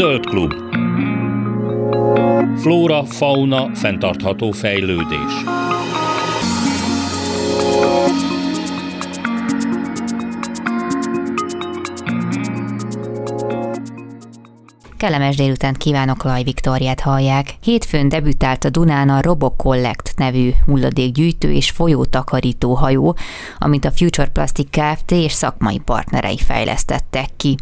Zöld klub. Flóra, fauna, fenntartható fejlődés. Kellemes délutánt kívánok, Laj Viktoriát hallják. Hétfőn debütált a Dunán a RoboCollect nevű hulladékgyűjtő és folyótakarító hajó, amit a Future Plastic Kft. és szakmai partnerei fejlesztettek ki.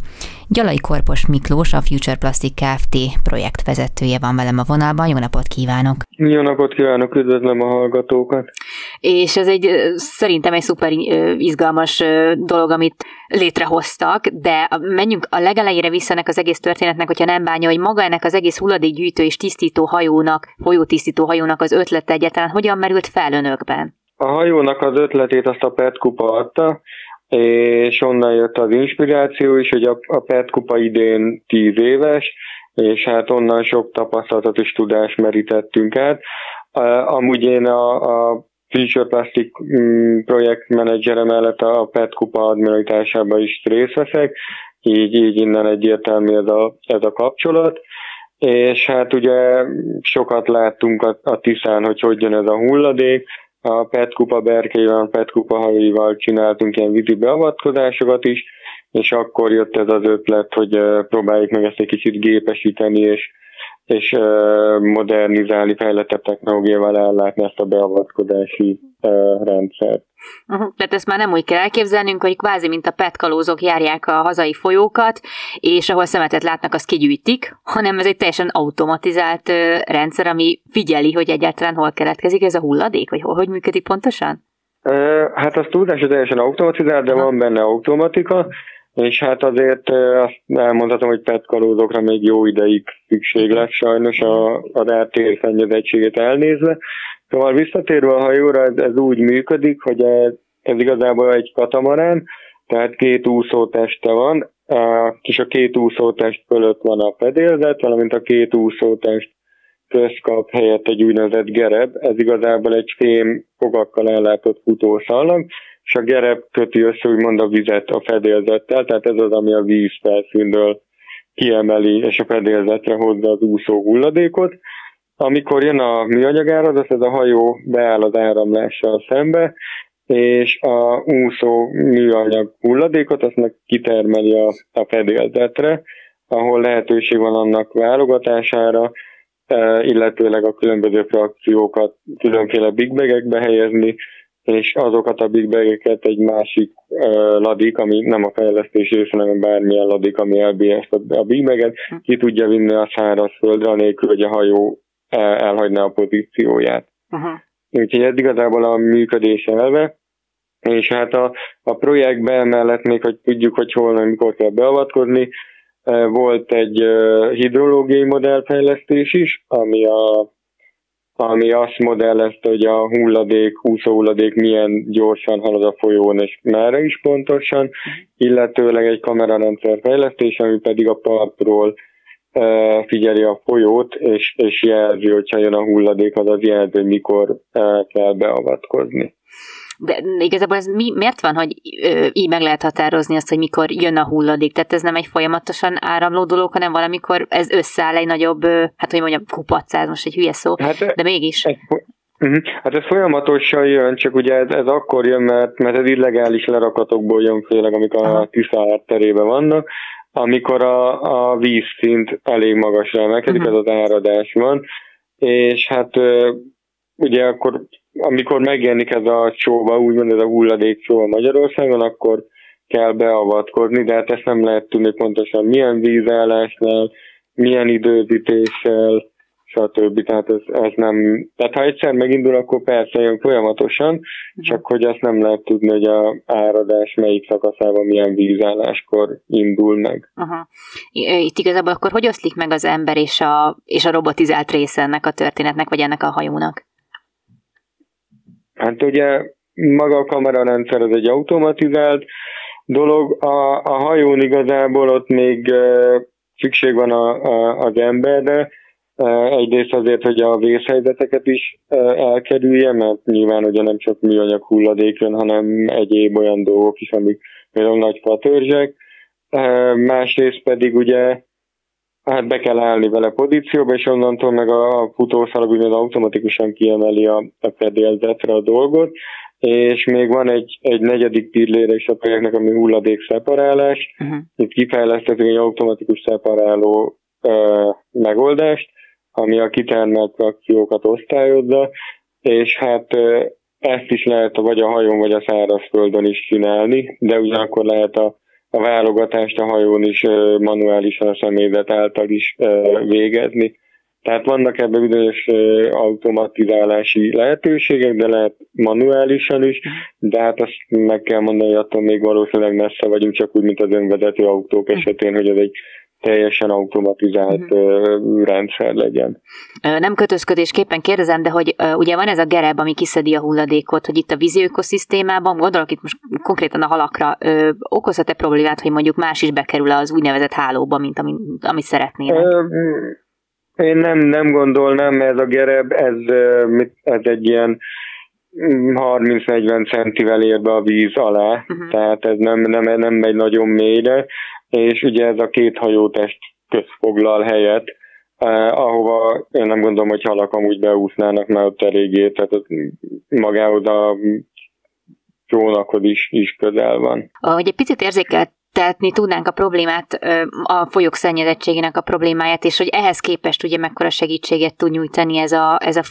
Gyalai Korpos Miklós, a Future Plastic Kft. projektvezetője van velem a vonalban. Jó napot kívánok! Jó napot kívánok, üdvözlöm a hallgatókat! És ez egy szerintem egy szuper izgalmas dolog, amit létrehoztak, de menjünk a legelejére vissza ennek az egész történetnek, hogyha nem bánja, hogy maga ennek az egész hulladékgyűjtő és tisztító hajónak, folyótisztító hajónak az ötlete egyáltalán hogyan merült fel önökben? A hajónak az ötletét azt a PET kupa adta, és onnan jött az inspiráció is, hogy a, a PET kupa idén 10 éves, és hát onnan sok tapasztalatot és tudást merítettünk át. Amúgy én a, a Future Plastic mm, projektmenedzsere mellett a PET kupa admiralitásában is részt veszek, így, így innen egyértelmű ez a, ez a kapcsolat. És hát ugye sokat láttunk a, a Tiszán, hogy hogy jön ez a hulladék, a PET kupa berkével, a PET kupa hajóival csináltunk ilyen vízi beavatkozásokat is, és akkor jött ez az ötlet, hogy próbáljuk meg ezt egy kicsit gépesíteni, és és modernizálni, fejlettebb technológiával ellátni ezt a beavatkozási rendszert. Uh-huh. Tehát ezt már nem úgy kell elképzelnünk, hogy kvázi mint a petkalózok járják a hazai folyókat, és ahol szemetet látnak, azt kigyűjtik, hanem ez egy teljesen automatizált rendszer, ami figyeli, hogy egyáltalán hol keletkezik ez a hulladék, vagy hogy működik pontosan? Hát az tudás, teljesen automatizált, de uh-huh. van benne automatika, és hát azért azt elmondhatom, hogy petkalózokra még jó ideig szükség lesz sajnos a, a RTR szennyezettséget elnézve. Szóval visszatérve a hajóra, ez, ez úgy működik, hogy ez, ez igazából egy katamarán, tehát két úszóteste van, és a két úszótest fölött van a fedélzet, valamint a két úszótest közt kap helyett egy úgynevezett gereb, ez igazából egy fém fogakkal ellátott futószalag, és a gereb köti össze úgymond a vizet a fedélzettel, tehát ez az, ami a víz felszínről kiemeli, és a fedélzetre hozza az úszó hulladékot. Amikor jön a műanyag áradat, ez a hajó beáll az áramlással szembe, és a úszó műanyag hulladékot azt meg kitermeli a, a fedélzetre, ahol lehetőség van annak válogatására, e, illetőleg a különböző frakciókat különféle big bag helyezni, és azokat a big bag egy másik uh, ladik, ami nem a fejlesztés része, hanem bármilyen ladik, ami elbírja ezt a, a big bag ki tudja vinni a szárazföldre, anélkül, hogy a hajó el, elhagyná a pozícióját. Uh-huh. Úgyhogy ez igazából a működés elve, és hát a, a projektben mellett még, hogy tudjuk, hogy hol, mikor kell beavatkozni, volt egy hidrológiai modellfejlesztés is, ami a ami azt modellezte, hogy a hulladék, úszó hulladék milyen gyorsan halad a folyón, és merre is pontosan, illetőleg egy kamerarendszer fejlesztés, ami pedig a partról e, figyeli a folyót, és, és jelzi, hogyha jön a hulladék, az az jelzi, hogy mikor e, kell beavatkozni. De igazából ez mi, miért van, hogy így meg lehet határozni azt, hogy mikor jön a hulladék? Tehát ez nem egy folyamatosan áramló dolog, hanem valamikor ez összeáll egy nagyobb, hát hogy mondjam, kupacáz, most egy hülye szó, hát, de mégis. Ez, uh-huh. Hát ez folyamatosan jön, csak ugye ez, ez akkor jön, mert, mert ez illegális lerakatokból jön, főleg amik a Tisza terében vannak, amikor a, a vízszint elég magasra emelkedik, uh-huh. ez az áradás van, és hát ugye akkor amikor megjelenik ez a csóva, úgymond ez a hulladék csóva Magyarországon, akkor kell beavatkozni, de hát ezt nem lehet tudni pontosan milyen vízállásnál, milyen időzítéssel, stb. Tehát ez, ez nem... Tehát ha egyszer megindul, akkor persze jön folyamatosan, uh-huh. csak hogy azt nem lehet tudni, hogy a áradás melyik szakaszában milyen vízálláskor indul meg. Uh-huh. Itt igazából akkor hogy oszlik meg az ember és a, és a robotizált része ennek a történetnek, vagy ennek a hajónak? Hát ugye maga a kamerarendszer az egy automatizált dolog, a, a hajón igazából ott még szükség van a, a, az emberre, egyrészt azért, hogy a vészhelyzeteket is elkerülje, mert nyilván ugye nem csak műanyag hulladék jön, hanem egyéb olyan dolgok is, amik például nagy fatörzsek, másrészt pedig ugye hát be kell állni vele pozícióba, és onnantól meg a futószalag úgymond automatikusan kiemeli a, a fedélzetre a dolgot, és még van egy, egy negyedik pillére is a projektnek, ami hulladék szeparálás. Uh-huh. Itt kifejlesztettünk egy automatikus szeparáló uh, megoldást, ami a kitermelt frakciókat osztályozza, és hát uh, ezt is lehet vagy a hajón, vagy a szárazföldön is csinálni, de ugyanakkor lehet a, a válogatást a hajón is manuálisan a személyzet által is végezni. Tehát vannak ebben bizonyos automatizálási lehetőségek, de lehet manuálisan is, de hát azt meg kell mondani, hogy attól még valószínűleg messze vagyunk, csak úgy, mint az önvezető autók esetén, hogy ez egy teljesen automatizált uh-huh. rendszer legyen. Nem kötözködésképpen kérdezem, de hogy ugye van ez a gereb, ami kiszedi a hulladékot, hogy itt a vízi ökoszisztémában, gondolok itt most konkrétan a halakra, okozhat-e problémát, hogy mondjuk más is bekerül az úgynevezett hálóba, mint amit, amit szeretnének? Én nem, nem gondolnám, mert ez a gereb, ez, ez egy ilyen 30-40 mm, centivel ér be a víz alá, uh-huh. tehát ez nem, nem, nem megy nagyon mélyre, és ugye ez a két hajótest közfoglal helyet, eh, ahova én nem gondolom, hogy halak amúgy beúsznának, mert ott eléggé, tehát magához a csónakhoz is, is közel van. Ahogy egy picit érzékelt tetni tudnánk a problémát, a folyók szennyezettségének a problémáját, és hogy ehhez képest ugye mekkora segítséget tud nyújtani ez a, ez a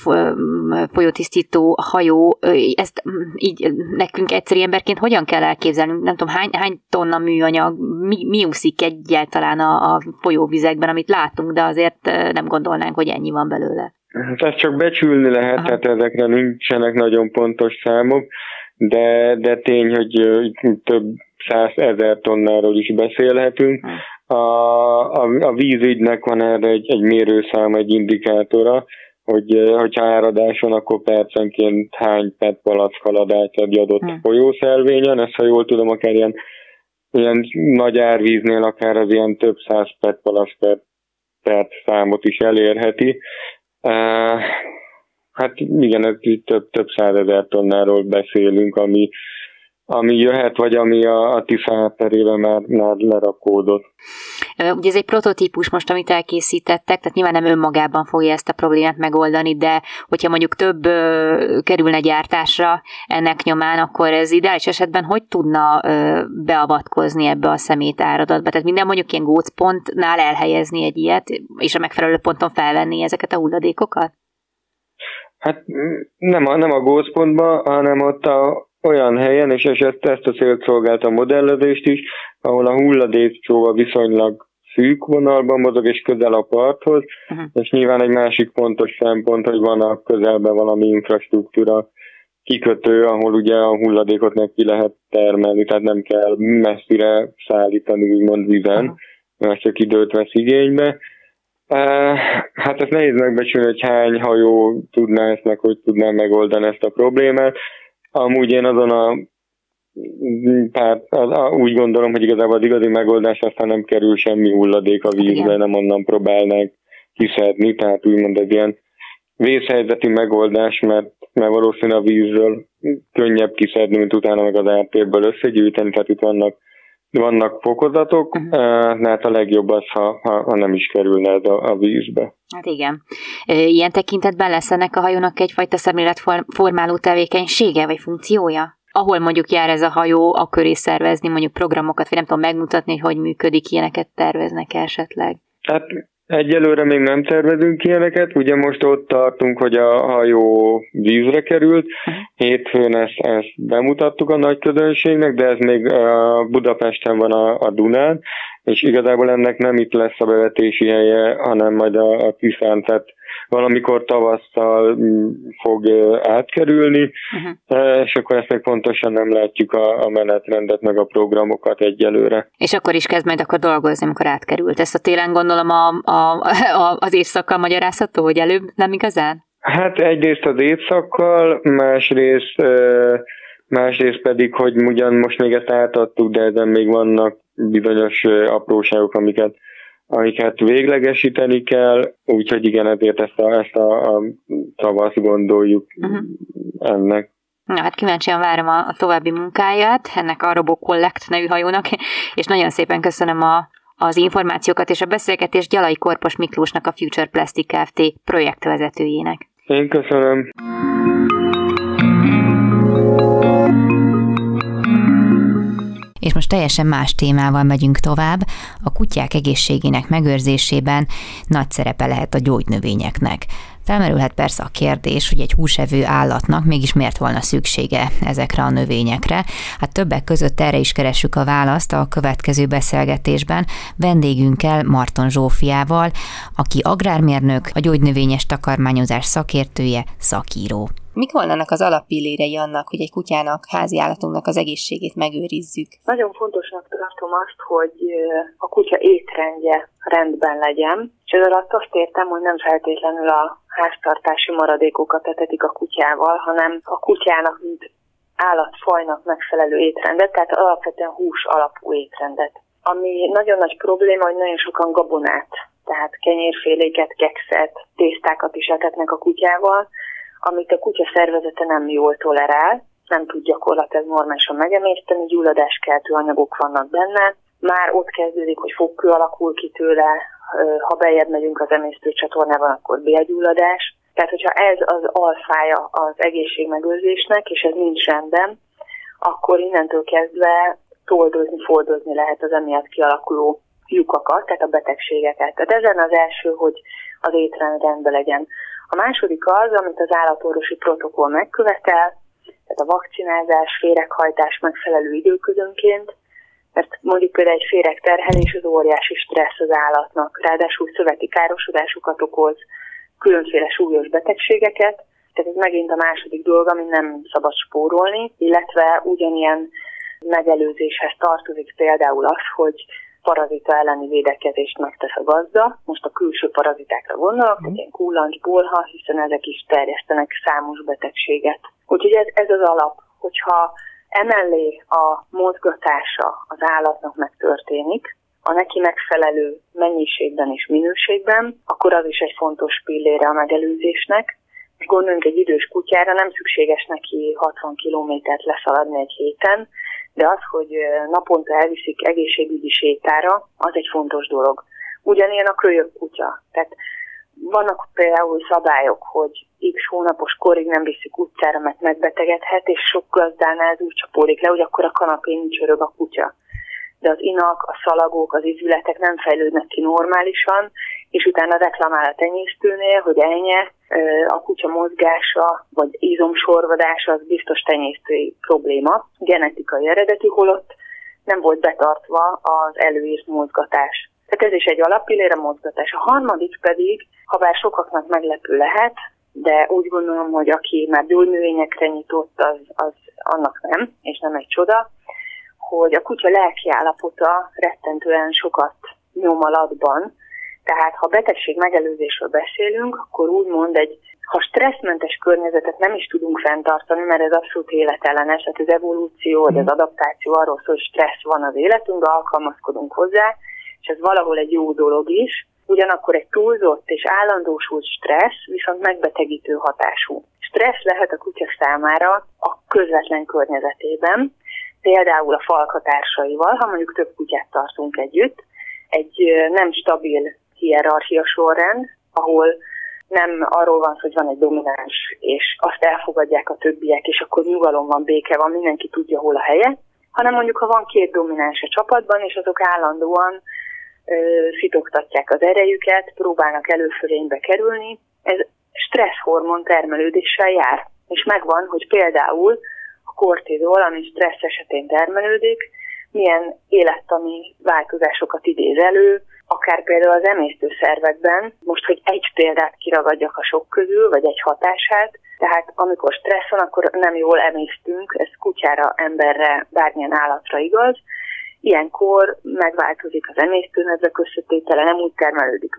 folyótisztító hajó, ezt így nekünk egyszerű emberként hogyan kell elképzelni? Nem tudom, hány, hány tonna műanyag, mi, mi úszik egyáltalán a, a folyóvizekben, amit látunk, de azért nem gondolnánk, hogy ennyi van belőle. Hát ezt csak becsülni lehet, Aha. tehát ezekre nincsenek nagyon pontos számok, de, de tény, hogy több százezer tonnáról is beszélhetünk. A, a, a vízügynek van erre egy, egy mérőszám, egy indikátora, hogy hogyha áradás van, akkor percenként hány PET palack haladát egy adott hmm. folyószervényen, ezt ha jól tudom, akár ilyen, ilyen nagy árvíznél akár az ilyen több száz PET palack per perc számot is elérheti. Uh, hát igen, ez több, több százezer tonnáról beszélünk, ami, ami jöhet, vagy ami a, a Tisza hátterében már, már lerakódott. Ugye ez egy prototípus most, amit elkészítettek, tehát nyilván nem önmagában fogja ezt a problémát megoldani, de hogyha mondjuk több ö, kerülne gyártásra ennek nyomán, akkor ez ideális esetben hogy tudna ö, beavatkozni ebbe a szemét áradatba? Tehát minden mondjuk ilyen gócpontnál elhelyezni egy ilyet, és a megfelelő ponton felvenni ezeket a hulladékokat? Hát nem a, nem a gócpontban, hanem ott a, olyan helyen, és ezt, a célt szolgált a modellezést is, ahol a hulladékcsóva viszonylag szűk vonalban mozog, és közel a parthoz, uh-huh. és nyilván egy másik fontos szempont, hogy van a közelben valami infrastruktúra kikötő, ahol ugye a hulladékot neki lehet termelni, tehát nem kell messzire szállítani, úgymond vizen, uh-huh. mert csak időt vesz igénybe. Hát ezt nehéz megbecsülni, hogy hány hajó tudná ezt meg, hogy tudná megoldani ezt a problémát. Amúgy én azon a tehát az, a, úgy gondolom, hogy igazából az igazi megoldás aztán nem kerül semmi hulladék a vízbe, Igen. nem onnan próbálnák kiszedni, tehát úgymond egy ilyen vészhelyzeti megoldás, mert, mert valószínűleg a vízről könnyebb kiszedni, mint utána meg az ártérből összegyűjteni, tehát itt vannak vannak fokozatok, uh-huh. hát a legjobb az, ha, ha, nem is kerülne ez a, a vízbe. Hát igen. Ilyen tekintetben lesz ennek a hajónak egyfajta szemléletformáló tevékenysége vagy funkciója? Ahol mondjuk jár ez a hajó, a köré szervezni mondjuk programokat, vagy nem tudom megmutatni, hogy hogy működik, ilyeneket terveznek esetleg? Hát Egyelőre még nem tervezünk ilyeneket, ugye most ott tartunk, hogy a hajó vízre került, hétfőn ezt, ezt bemutattuk a nagy közönségnek, de ez még Budapesten van a, a Dunán, és igazából ennek nem itt lesz a bevetési helye, hanem majd a, a Tiszán, tehát valamikor tavasszal mm, fog átkerülni, uh-huh. és akkor ezt még pontosan nem látjuk a, a menetrendet, meg a programokat egyelőre. És akkor is kezd majd akkor dolgozni, amikor átkerült. Ezt a télen gondolom a, a, a, az évszakkal magyarázható, hogy előbb nem igazán? Hát egyrészt az évszakkal, másrészt másrészt pedig, hogy ugyan most még ezt átadtuk, de ezen még vannak bizonyos apróságok, amiket amiket véglegesíteni kell, úgyhogy igen, ezért ezt a, ezt a, a tavaszt gondoljuk uh-huh. ennek. Na hát kíváncsian várom a, a további munkáját ennek a Robo Collect nevű hajónak, és nagyon szépen köszönöm a, Az információkat és a beszélgetést Gyalai Korpos Miklósnak a Future Plastic Kft. projektvezetőjének. Én köszönöm. Most teljesen más témával megyünk tovább. A kutyák egészségének megőrzésében nagy szerepe lehet a gyógynövényeknek. Felmerülhet persze a kérdés, hogy egy húsevő állatnak mégis miért volna szüksége ezekre a növényekre. Hát többek között erre is keressük a választ a következő beszélgetésben vendégünkkel, Marton Zsófiával, aki agrármérnök, a gyógynövényes takarmányozás szakértője, szakíró. Mik volnának az alappillérei annak, hogy egy kutyának, házi állatunknak az egészségét megőrizzük? Nagyon fontosnak tartom azt, hogy a kutya étrendje rendben legyen, és ez alatt azt értem, hogy nem feltétlenül a háztartási maradékokat etetik a kutyával, hanem a kutyának, mint állatfajnak megfelelő étrendet, tehát alapvetően hús alapú étrendet. Ami nagyon nagy probléma, hogy nagyon sokan gabonát, tehát kenyérféléket, kekszet, tésztákat is etetnek a kutyával, amit a kutya szervezete nem jól tolerál, nem tud gyakorlatilag normálisan megemészteni, gyulladáskeltő anyagok vannak benne, már ott kezdődik, hogy fogkő alakul ki tőle, ha bejebb megyünk az emésztőcsatornában, akkor bélgyulladás. Tehát, hogyha ez az alfája az egészségmegőrzésnek, és ez nincs rendben, akkor innentől kezdve toldozni, fordozni lehet az emiatt kialakuló lyukakat, tehát a betegségeket. Tehát ezen az első, hogy az étrend rendben legyen. A második az, amit az állatorvosi protokoll megkövetel, tehát a vakcinázás, féreghajtás megfelelő időközönként, mert mondjuk például egy féregterhelés az óriási stressz az állatnak, ráadásul szöveti károsodásokat okoz, különféle súlyos betegségeket, tehát ez megint a második dolog, ami nem szabad spórolni, illetve ugyanilyen megelőzéshez tartozik például az, hogy parazita elleni védekezést megtesz a gazda. Most a külső parazitákra gondolok, mm. ilyen kullancs, bolha, hiszen ezek is terjesztenek számos betegséget. Úgyhogy ez, ez az alap, hogyha emellé a mozgatása az állatnak megtörténik, a neki megfelelő mennyiségben és minőségben, akkor az is egy fontos pillére a megelőzésnek. Gondoljunk egy idős kutyára, nem szükséges neki 60 kilométert leszaladni egy héten, de az, hogy naponta elviszik egészségügyi sétára, az egy fontos dolog. Ugyanilyen a kölyök kutya. Tehát vannak például szabályok, hogy x hónapos korig nem viszik utcára, mert megbetegedhet, és sok gazdánál ez úgy csapódik le, hogy akkor a kanapén csörög a kutya. De az inak, a szalagok, az izületek nem fejlődnek ki normálisan, és utána reklamál a tenyésztőnél, hogy ennyi a kutya mozgása vagy izomsorvadása az biztos tenyésztői probléma, genetikai eredetű, holott nem volt betartva az előírt mozgatás. Tehát ez is egy alapillér a mozgatás. A harmadik pedig, ha bár sokaknak meglepő lehet, de úgy gondolom, hogy aki már gyógynövényekre nyitott, az, az annak nem, és nem egy csoda, hogy a kutya lelki állapota rettentően sokat nyom alatban, tehát ha betegség megelőzésről beszélünk, akkor úgymond egy, ha stresszmentes környezetet nem is tudunk fenntartani, mert ez abszolút életellenes, tehát az evolúció, vagy az mm. adaptáció arról szól, hogy stressz van az életünkben, alkalmazkodunk hozzá, és ez valahol egy jó dolog is, ugyanakkor egy túlzott és állandósult stressz viszont megbetegítő hatású. Stressz lehet a kutya számára a közvetlen környezetében, például a falkatársaival, ha mondjuk több kutyát tartunk együtt, egy nem stabil hierarchia sorrend, ahol nem arról van szó, hogy van egy domináns, és azt elfogadják a többiek, és akkor nyugalom van, béke van, mindenki tudja, hol a helye, hanem mondjuk, ha van két domináns a csapatban, és azok állandóan ö, szitoktatják az erejüket, próbálnak előfölénybe kerülni, ez stresszhormon termelődéssel jár. És megvan, hogy például a kortizol, ami stressz esetén termelődik, milyen élettani változásokat idéz elő, akár például az emésztőszervekben, most, hogy egy példát kiragadjak a sok közül, vagy egy hatását, tehát amikor stressz van, akkor nem jól emésztünk, ez kutyára, emberre, bármilyen állatra igaz, Ilyenkor megváltozik az emésztőnedvek összetétele, nem úgy termelődik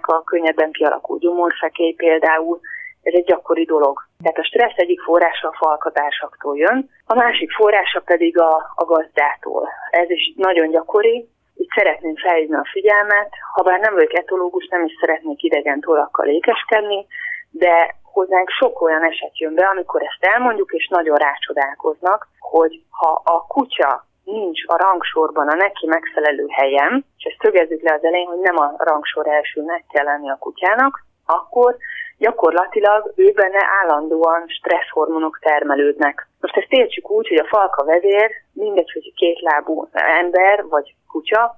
a könnyebben kialakul gyomorfekély például, ez egy gyakori dolog. Tehát a stressz egyik forrása a falkatársaktól jön, a másik forrása pedig a, a gazdától. Ez is nagyon gyakori, itt szeretném felhívni a figyelmet, ha bár nem vagyok etológus, nem is szeretnék idegen tollakkal ékeskedni, de hozzánk sok olyan eset jön be, amikor ezt elmondjuk, és nagyon rácsodálkoznak, hogy ha a kutya nincs a rangsorban a neki megfelelő helyem, és ezt szögezzük le az elején, hogy nem a rangsor elsőnek kell lenni a kutyának, akkor gyakorlatilag ő benne állandóan stresszhormonok termelődnek. Most ezt értsük úgy, hogy a falka vezér, mindegy, hogy kétlábú ember vagy kutya,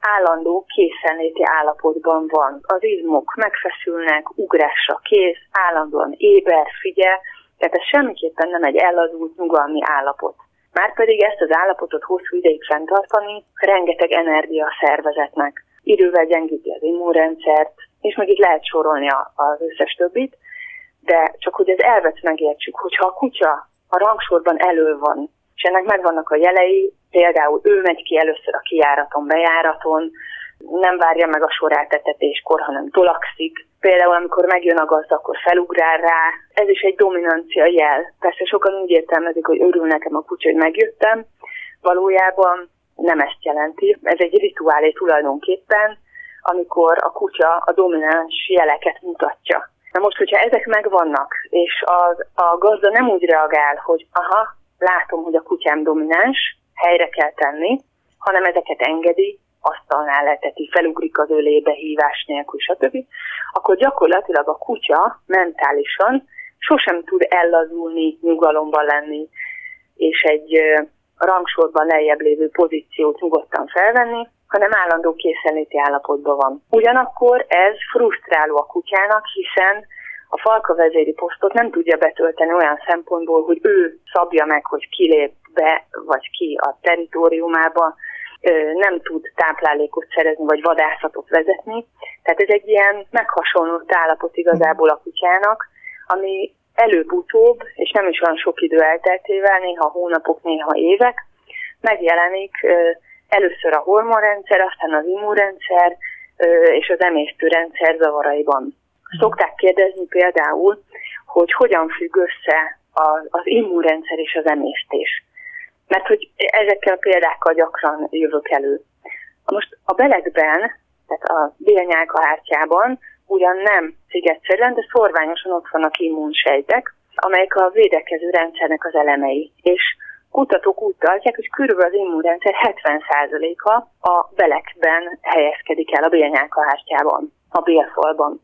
állandó készenléti állapotban van. Az izmok megfeszülnek, ugrásra kész, állandóan éber, figyel, tehát ez semmiképpen nem egy ellazult nyugalmi állapot. Márpedig ezt az állapotot hosszú ideig fenntartani rengeteg energia a szervezetnek. Idővel gyengíti az immunrendszert, és meg itt lehet sorolni az összes többit, de csak hogy az elvet megértsük, hogyha a kutya a rangsorban elő van, és ennek megvannak a jelei, például ő megy ki először a kijáraton, bejáraton, nem várja meg a soráltetetéskor, hanem tolakszik. Például, amikor megjön a gazda, akkor felugrál rá. Ez is egy dominancia jel. Persze sokan úgy értelmezik, hogy örül nekem a kutya, hogy megjöttem. Valójában nem ezt jelenti. Ez egy rituálé tulajdonképpen, amikor a kutya a domináns jeleket mutatja. Na most, hogyha ezek megvannak, és az, a gazda nem úgy reagál, hogy aha, látom, hogy a kutyám domináns, helyre kell tenni, hanem ezeket engedi, asztalnál leteti, felugrik az ölébe hívás nélkül, stb., akkor gyakorlatilag a kutya mentálisan sosem tud ellazulni, nyugalomban lenni, és egy rangsorban lejjebb lévő pozíciót nyugodtan felvenni, hanem állandó készenléti állapotban van. Ugyanakkor ez frusztráló a kutyának, hiszen a falka vezéri posztot nem tudja betölteni olyan szempontból, hogy ő szabja meg, hogy kilép be vagy ki a teritoriumába, nem tud táplálékot szerezni, vagy vadászatot vezetni. Tehát ez egy ilyen meghasonlott állapot igazából a kutyának, ami előbb-utóbb, és nem is olyan sok idő elteltével, néha hónapok, néha évek, megjelenik először a hormonrendszer, aztán az immunrendszer és az emésztőrendszer zavaraiban. Szokták kérdezni például, hogy hogyan függ össze az, az immunrendszer és az emésztés mert hogy ezekkel a példákkal gyakran jövök elő. Most a belegben, tehát a bélnyálkahártyában ugyan nem szigetszerűen, de szorványosan ott vannak immunsejtek, amelyek a védekező rendszernek az elemei. És kutatók úgy tartják, hogy körülbelül az immunrendszer 70%-a a belekben helyezkedik el a bélnyálkahártyában, a bélfalban.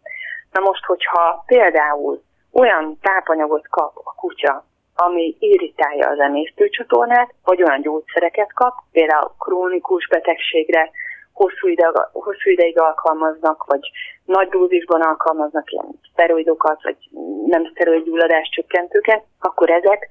Na most, hogyha például olyan tápanyagot kap a kutya, ami irritálja az emésztőcsatornát, vagy olyan gyógyszereket kap, például krónikus betegségre hosszú, ide, hosszú ideig alkalmaznak, vagy nagy dózisban alkalmaznak ilyen szteroidokat, vagy nem szteroid gyulladás csökkentőket, akkor ezek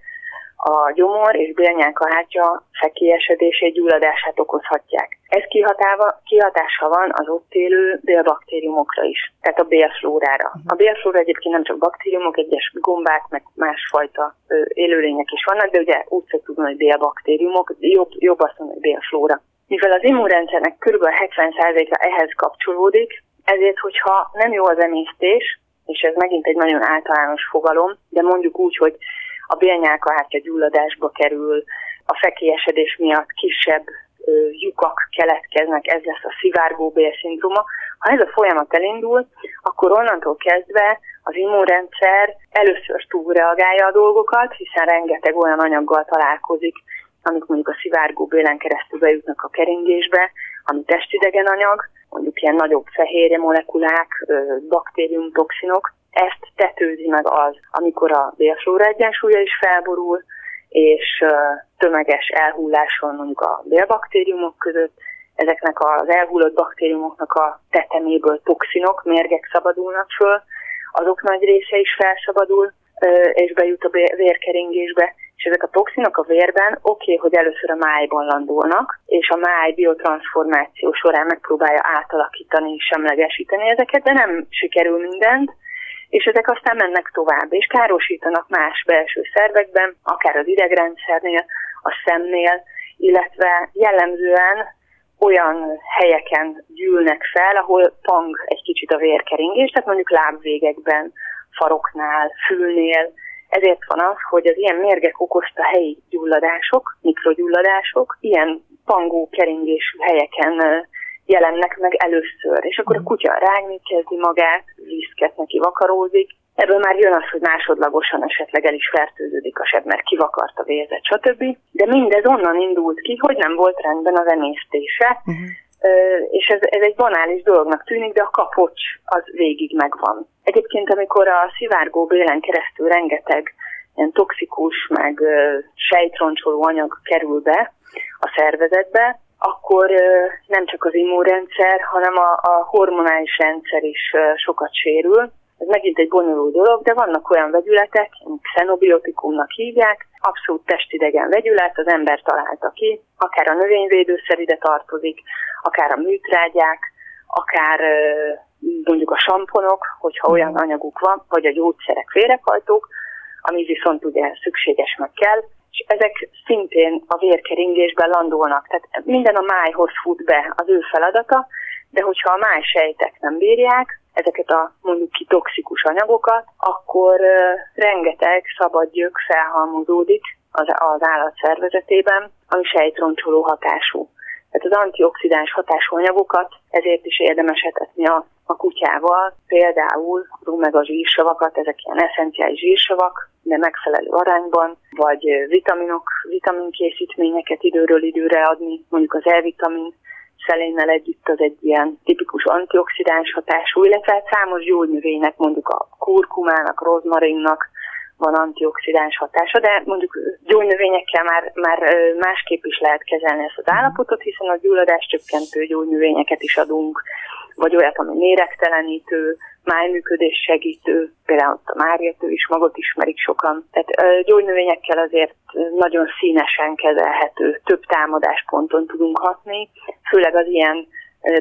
a gyomor és bélnyálkahártya fekélyesedését, gyulladását okozhatják. Ez kihatáva, kihatása van az ott élő bélbaktériumokra is, tehát a bélflórára. A bélflóra egyébként nem csak baktériumok, egyes gombák, meg másfajta élőlények is vannak, de ugye úgy szoktuk tudni, hogy bélbaktériumok, jobb, jobb azt mondani, hogy bélflóra. Mivel az immunrendszernek kb. 70%-a ehhez kapcsolódik, ezért, hogyha nem jó az emésztés, és ez megint egy nagyon általános fogalom, de mondjuk úgy, hogy a bélnyálkahártya gyulladásba kerül, a fekélyesedés miatt kisebb lyukak keletkeznek, ez lesz a szivárgó bélszindróma. Ha ez a folyamat elindul, akkor onnantól kezdve az immunrendszer először túlreagálja a dolgokat, hiszen rengeteg olyan anyaggal találkozik, amik mondjuk a szivárgó bélen keresztül bejutnak a keringésbe, ami testidegen anyag, mondjuk ilyen nagyobb fehérje molekulák, baktérium, toxinok, ezt tetőzi meg az, amikor a bélflóra egyensúlya is felborul, és tömeges elhulláson mondjuk a bélbaktériumok között, ezeknek az elhullott baktériumoknak a teteméből toxinok, mérgek szabadulnak föl, azok nagy része is felszabadul, és bejut a vérkeringésbe, és ezek a toxinok a vérben oké, okay, hogy először a májban landolnak, és a máj biotranszformáció során megpróbálja átalakítani, semlegesíteni ezeket, de nem sikerül mindent, és ezek aztán mennek tovább, és károsítanak más belső szervekben, akár az idegrendszernél, a szemnél, illetve jellemzően olyan helyeken gyűlnek fel, ahol pang egy kicsit a vérkeringés, tehát mondjuk lábvégekben, faroknál, fülnél. Ezért van az, hogy az ilyen mérgek okozta helyi gyulladások, mikrogyulladások, ilyen pangó keringésű helyeken jelennek meg először, és akkor a kutya rágni kezdi magát, viszket neki vakarózik, Ebből már jön az, hogy másodlagosan esetleg el is fertőződik a seb, mert kivakart a vérzet, stb. De mindez onnan indult ki, hogy nem volt rendben az emésztése, uh-huh. És ez, ez egy banális dolognak tűnik, de a kapocs az végig megvan. Egyébként, amikor a szivárgó bélen keresztül rengeteg ilyen toxikus, meg sejtroncsoló anyag kerül be a szervezetbe, akkor nem csak az immunrendszer, hanem a, a hormonális rendszer is sokat sérül. Ez megint egy bonyolult dolog, de vannak olyan vegyületek, xenobiotikumnak hívják, abszolút testidegen vegyület, az ember találta ki, akár a növényvédőszer ide tartozik, akár a műtrágyák, akár mondjuk a samponok, hogyha olyan anyaguk van, vagy a gyógyszerek, félrekhajtók, ami viszont ugye szükséges meg kell, és ezek szintén a vérkeringésben landolnak. Tehát minden a májhoz fut be az ő feladata, de hogyha a máj sejtek nem bírják ezeket a mondjuk ki toxikus anyagokat, akkor rengeteg szabad gyök felhalmozódik az, az állat szervezetében, ami sejtroncsoló hatású. Tehát az antioxidáns hatású anyagokat ezért is érdemes etetni a, a kutyával, például meg a zsírsavakat, ezek ilyen eszenciális zsírsavak, de megfelelő arányban, vagy vitaminok, vitaminkészítményeket időről időre adni, mondjuk az E-vitamin, szelénnel együtt az egy ilyen tipikus antioxidáns hatású, illetve hát számos gyógynövénynek, mondjuk a kurkumának, rozmarinnak, van antioxidáns hatása, de mondjuk gyógynövényekkel már, már másképp is lehet kezelni ezt az állapotot, hiszen a gyulladás csökkentő gyógynövényeket is adunk, vagy olyat, ami méregtelenítő, májműködés segítő, például a márjatő is magot ismerik sokan. Tehát gyógynövényekkel azért nagyon színesen kezelhető, több támadásponton tudunk hatni, főleg az ilyen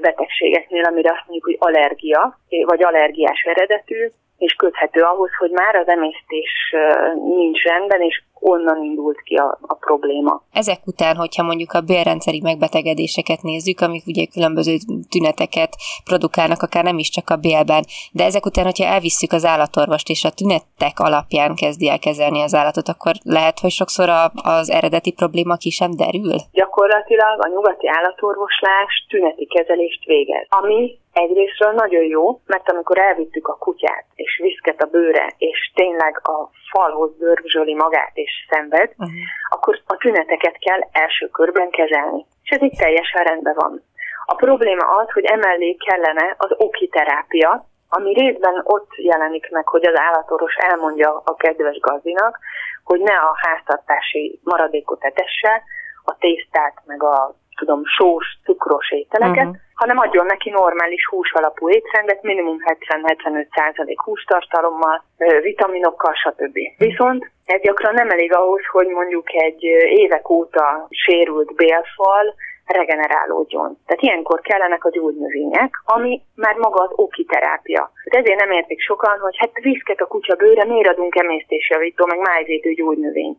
betegségeknél, amire azt mondjuk, hogy allergia, vagy allergiás eredetű, és köthető ahhoz, hogy már az emésztés nincs rendben, és onnan indult ki a, a probléma. Ezek után, hogyha mondjuk a bélrendszeri megbetegedéseket nézzük, amik ugye különböző tüneteket produkálnak, akár nem is csak a bélben, de ezek után, hogyha elvisszük az állatorvost, és a tünetek alapján kezdi el kezelni az állatot, akkor lehet, hogy sokszor a, az eredeti probléma ki sem derül? Gyakorlatilag a nyugati állatorvoslás tüneti kezelést végez, ami egyrésztről nagyon jó, mert amikor elvittük a kutyát, és viszket a bőre, és tényleg a falhoz bőrbzsöli magát, és szenved, uh-huh. akkor a tüneteket kell első körben kezelni. És ez itt teljesen rendben van. A probléma az, hogy emellé kellene az okiterápia, ami részben ott jelenik meg, hogy az állatorvos elmondja a kedves gazdinak, hogy ne a háztartási maradékot etesse, a tésztát, meg a tudom, sós, cukros ételeket, uh-huh. Hanem adjon neki normális hús étrendet, minimum 70-75% hústartalommal, vitaminokkal, stb. Viszont ez gyakran nem elég ahhoz, hogy mondjuk egy évek óta sérült bélfal regenerálódjon. Tehát ilyenkor kellenek a gyógynövények, ami már maga az okiterápia. Tehát ezért nem értik sokan, hogy hát viszket a kutya bőre, miért adunk emésztésjavító, meg májvédő gyógynövényt.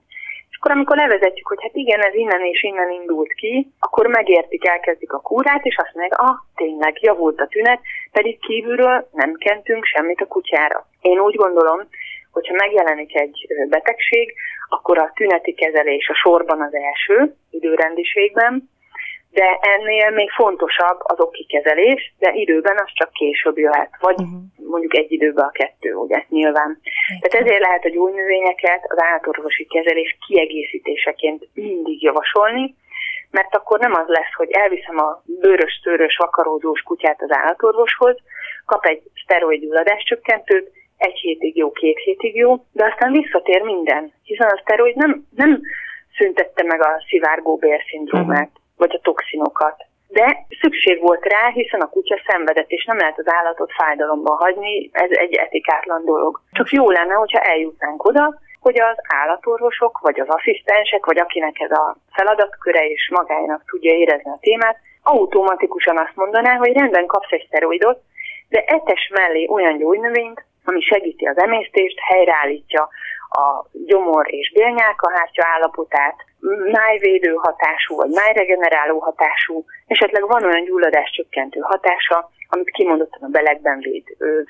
És akkor amikor levezetjük, hogy hát igen, ez innen és innen indult ki, akkor megértik, elkezdik a kúrát, és azt mondják, ah, tényleg javult a tünet, pedig kívülről nem kentünk semmit a kutyára. Én úgy gondolom, hogyha megjelenik egy betegség, akkor a tüneti kezelés a sorban az első időrendiségben, de ennél még fontosabb az oki kezelés, de időben az csak később jöhet, vagy uh-huh. mondjuk egy időben a kettő, ugye, nyilván. Uh-huh. Tehát ezért lehet a gyógynövényeket az állatorvosi kezelés kiegészítéseként mindig javasolni, mert akkor nem az lesz, hogy elviszem a bőrös, tőrös, vakarózós kutyát az állatorvoshoz, kap egy szteroid csökkentőt, egy hétig jó, két hétig jó, de aztán visszatér minden, hiszen a szteroid nem, nem szüntette meg a szivárgó bérszindrómát. Uh-huh vagy a toxinokat. De szükség volt rá, hiszen a kutya szenvedett, és nem lehet az állatot fájdalomba hagyni, ez egy etikátlan dolog. Csak jó lenne, hogyha eljutnánk oda, hogy az állatorvosok, vagy az asszisztensek, vagy akinek ez a feladatköre és magának tudja érezni a témát, automatikusan azt mondaná, hogy rendben kapsz egy szteroidot, de etes mellé olyan gyógynövényt, ami segíti az emésztést, helyreállítja a gyomor és bélnyálkahártya állapotát, májvédő hatású vagy májregeneráló hatású, esetleg van olyan gyulladás csökkentő hatása, amit kimondottan a belegben véd,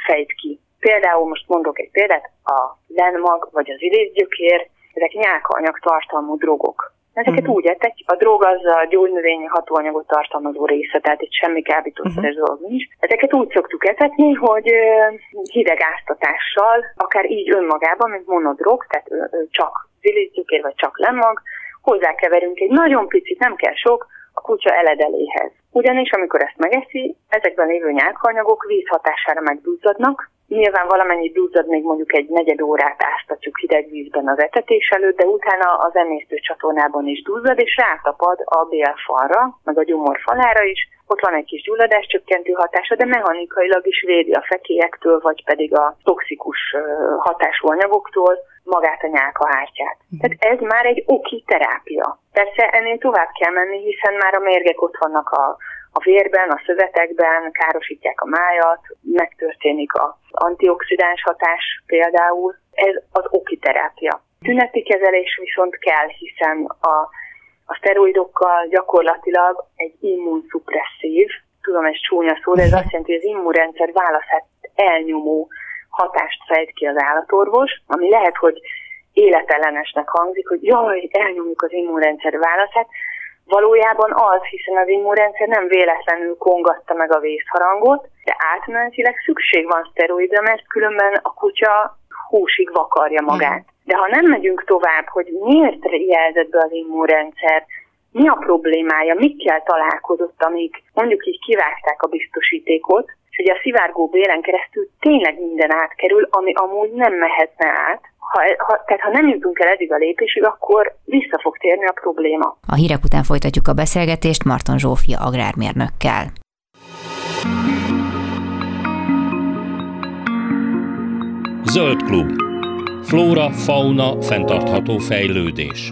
fejt ki. Például most mondok egy példát, a lenmag vagy az ilészgyökér, ezek nyálkaanyag tartalmú drogok. Ezeket uh-huh. úgy ettek, a drog az a gyógynövényi hatóanyagot tartalmazó része, tehát itt semmi kábítószeres uh-huh. dolog nincs. Ezeket úgy szoktuk etetni, hogy hideg áztatással, akár így önmagában, mint monodrog, tehát csak zilizgyukér vagy csak lemag, hozzákeverünk egy nagyon picit, nem kell sok, a kutya eledeléhez. Ugyanis, amikor ezt megeszi, ezekben lévő nyálkanyagok víz hatására megduzzadnak, Nyilván valamennyi duzzad még mondjuk egy negyed órát áztatjuk hideg vízben az etetés előtt, de utána az emésztő csatornában is duzzad, és rátapad a bélfalra, meg a gyomor falára is. Ott van egy kis gyulladás csökkentő hatása, de mechanikailag is védi a fekélyektől, vagy pedig a toxikus hatású anyagoktól magát a nyálkahártyát. Mm. Tehát ez már egy oki terápia. Persze ennél tovább kell menni, hiszen már a mérgek ott vannak a a vérben, a szövetekben, károsítják a májat, megtörténik az antioxidáns hatás például. Ez az oki terápia. Tüneti kezelés viszont kell, hiszen a, a szteroidokkal gyakorlatilag egy immunszupresszív, tudom ez csúnya szó, de ez azt jelenti, hogy az immunrendszer válaszát elnyomó hatást fejt ki az állatorvos, ami lehet, hogy életellenesnek hangzik, hogy jaj, elnyomjuk az immunrendszer válaszát, Valójában az, hiszen az immunrendszer nem véletlenül kongatta meg a vészharangot, de átmenetileg szükség van szteroidra, mert különben a kutya húsig vakarja magát. De ha nem megyünk tovább, hogy miért jelzett be az immunrendszer, mi a problémája, mikkel találkozott, amíg mondjuk így kivágták a biztosítékot, és hogy a szivárgó bélen keresztül tényleg minden átkerül, ami amúgy nem mehetne át, ha, ha, tehát ha nem jutunk el eddig a lépésig, akkor vissza fog térni a probléma. A hírek után folytatjuk a beszélgetést Marton Zsófia agrármérnökkel. Zöld klub. Flóra, fauna, fenntartható fejlődés.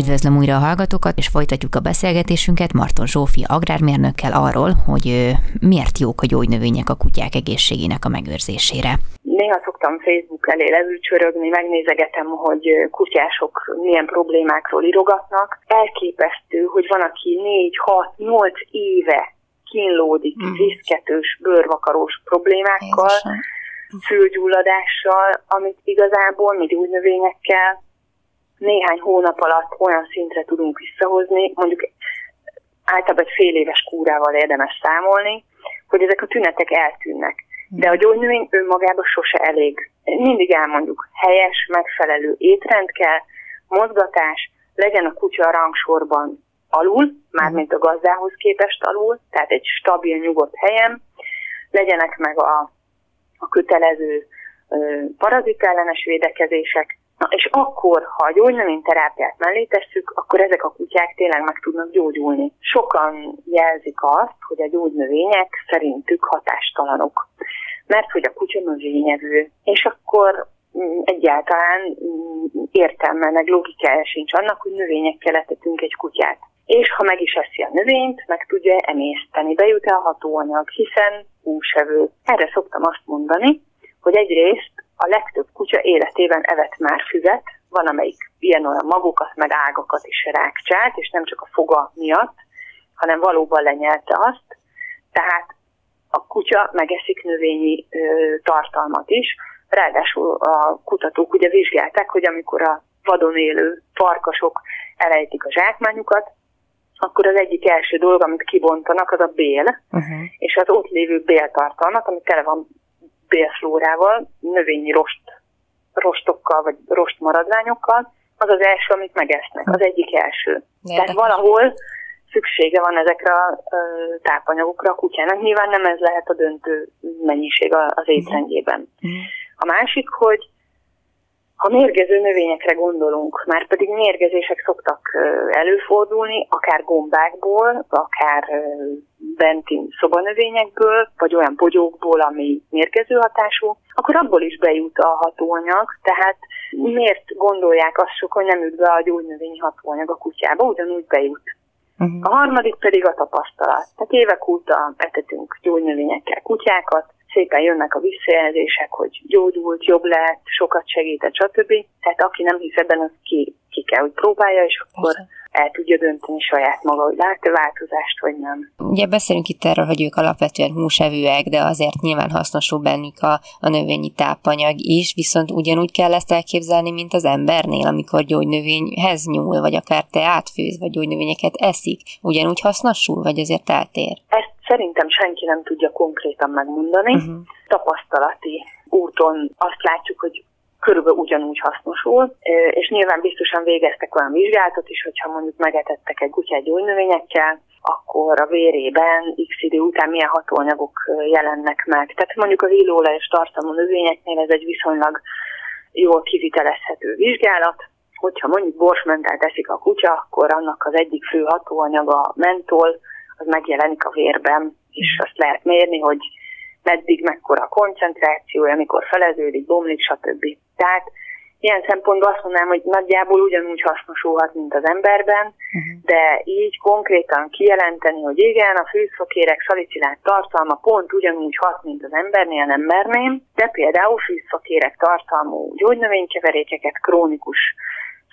Üdvözlöm újra a hallgatókat, és folytatjuk a beszélgetésünket Marton Zsófia agrármérnökkel arról, hogy miért jók a gyógynövények a kutyák egészségének a megőrzésére. Néha szoktam Facebook elé levülcsörögni, megnézegetem, hogy kutyások milyen problémákról írogatnak. Elképesztő, hogy van, aki 4-6-8 éve kínlódik mm. viszketős, bőrvakarós problémákkal, fülgyulladással, amit igazából mi gyógynövényekkel néhány hónap alatt olyan szintre tudunk visszahozni, mondjuk általában egy fél éves kúrával érdemes számolni, hogy ezek a tünetek eltűnnek. De a gyógynövény önmagában sose elég. Mindig elmondjuk, helyes, megfelelő étrend kell, mozgatás, legyen a kutya a rangsorban alul, mármint a gazdához képest alul, tehát egy stabil, nyugodt helyen, legyenek meg a, a kötelező parazitellenes védekezések, Na, és akkor, ha a gyógynövényterápiát mellé tesszük, akkor ezek a kutyák tényleg meg tudnak gyógyulni. Sokan jelzik azt, hogy a gyógynövények szerintük hatástalanok, mert hogy a kutya növényevő, és akkor mm, egyáltalán mm, értelme, meg logikája sincs annak, hogy növényekkel etetünk egy kutyát. És ha meg is eszi a növényt, meg tudja emészteni, bejut-e a hatóanyag, hiszen húsevő. Erre szoktam azt mondani, hogy egyrészt a legtöbb kutya életében evett már füvet, van amelyik ilyen-olyan magokat, meg ágakat is rákcsált, és nem csak a foga miatt, hanem valóban lenyelte azt. Tehát a kutya megeszik növényi ö, tartalmat is. Ráadásul a kutatók ugye vizsgálták, hogy amikor a vadon élő farkasok elejtik a zsákmányukat, akkor az egyik első dolog, amit kibontanak, az a bél, uh-huh. és az ott lévő béltartalmat, ami tele van bélflórával, növényi rost, rostokkal, vagy rost maradványokkal, az az első, amit megesznek, az egyik első. Érdekes. Tehát valahol szüksége van ezekre a tápanyagokra a kutyának. Nyilván nem ez lehet a döntő mennyiség az étrendjében. Uh-huh. A másik, hogy ha mérgező növényekre gondolunk, már pedig mérgezések szoktak előfordulni, akár gombákból, akár benti szobanövényekből, vagy olyan bogyókból, ami mérgező hatású, akkor abból is bejut a hatóanyag, tehát miért gondolják azt sok, hogy nem üt be a gyógynövényi hatóanyag a kutyába, ugyanúgy bejut. Uh-huh. A harmadik pedig a tapasztalat. Tehát évek óta etetünk gyógynövényekkel kutyákat, szépen jönnek a visszajelzések, hogy gyógyult, jobb lett, sokat segített, stb. Tehát aki nem hisz ebben, az ki, ki kell, hogy próbálja, és akkor el tudja dönteni saját maga, hogy lát-e változást, vagy nem. Ugye beszélünk itt erről, hogy ők alapvetően húsevőek, de azért nyilván hasznosul bennük a, a növényi tápanyag is, viszont ugyanúgy kell ezt elképzelni, mint az embernél, amikor gyógynövényhez nyúl, vagy akár te átfőz, vagy gyógynövényeket eszik, ugyanúgy hasznosul, vagy azért eltér? Ezt szerintem senki nem tudja konkrétan megmondani. Uh-huh. Tapasztalati úton azt látjuk, hogy körülbelül ugyanúgy hasznosul, és nyilván biztosan végeztek olyan vizsgálatot is, hogyha mondjuk megetettek egy kutyát gyógynövényekkel, akkor a vérében x idő után milyen hatóanyagok jelennek meg. Tehát mondjuk az illóolajos tartalmú növényeknél ez egy viszonylag jól kivitelezhető vizsgálat, hogyha mondjuk borsmentát eszik a kutya, akkor annak az egyik fő hatóanyaga a mentol, az megjelenik a vérben, és azt lehet mérni, hogy meddig mekkora a koncentrációja, amikor feleződik, bomlik, stb. Tehát ilyen szempontból azt mondanám, hogy nagyjából ugyanúgy hasznosulhat, mint az emberben, uh-huh. de így konkrétan kijelenteni, hogy igen, a fűszfakérek szalicilát tartalma pont ugyanúgy hat, mint az embernél, nem merném, de például fűszfakérek tartalmú gyógynövénykeverékeket krónikus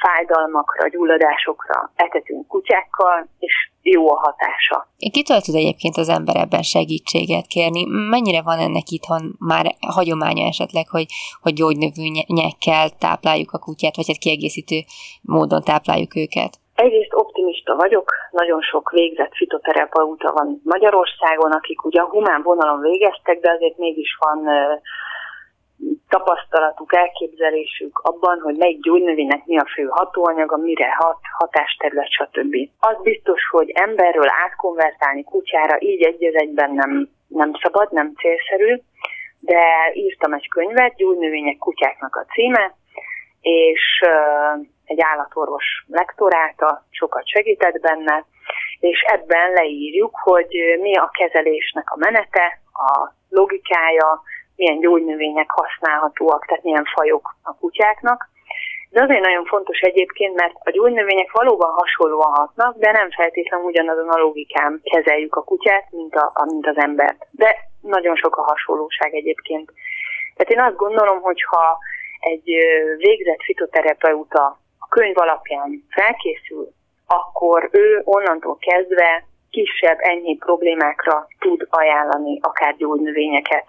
fájdalmakra, gyulladásokra etetünk kutyákkal, és jó a hatása. Kitől tud egyébként az ember ebben segítséget kérni? Mennyire van ennek itthon már hagyománya esetleg, hogy, hogy gyógynövényekkel tápláljuk a kutyát, vagy egy kiegészítő módon tápláljuk őket? Egyrészt optimista vagyok, nagyon sok végzett fitoterapeuta van Magyarországon, akik ugye a humán vonalon végeztek, de azért mégis van tapasztalatuk, elképzelésük abban, hogy melyik gyógynövénynek mi a fő hatóanyaga, mire hat, hatásterület, stb. Az biztos, hogy emberről átkonvertálni kutyára így egy egyben nem, nem szabad, nem célszerű, de írtam egy könyvet, gyógynövények kutyáknak a címe, és egy állatorvos lektoráta sokat segített benne, és ebben leírjuk, hogy mi a kezelésnek a menete, a logikája, milyen gyógynövények használhatóak, tehát milyen fajok a kutyáknak. De azért nagyon fontos egyébként, mert a gyógynövények valóban hasonlóan hatnak, de nem feltétlenül ugyanazon a logikán kezeljük a kutyát, mint, a, mint az embert. De nagyon sok a hasonlóság egyébként. Tehát én azt gondolom, hogy ha egy végzett fitoterapeuta a könyv alapján felkészül, akkor ő onnantól kezdve kisebb, ennyi problémákra tud ajánlani akár gyógynövényeket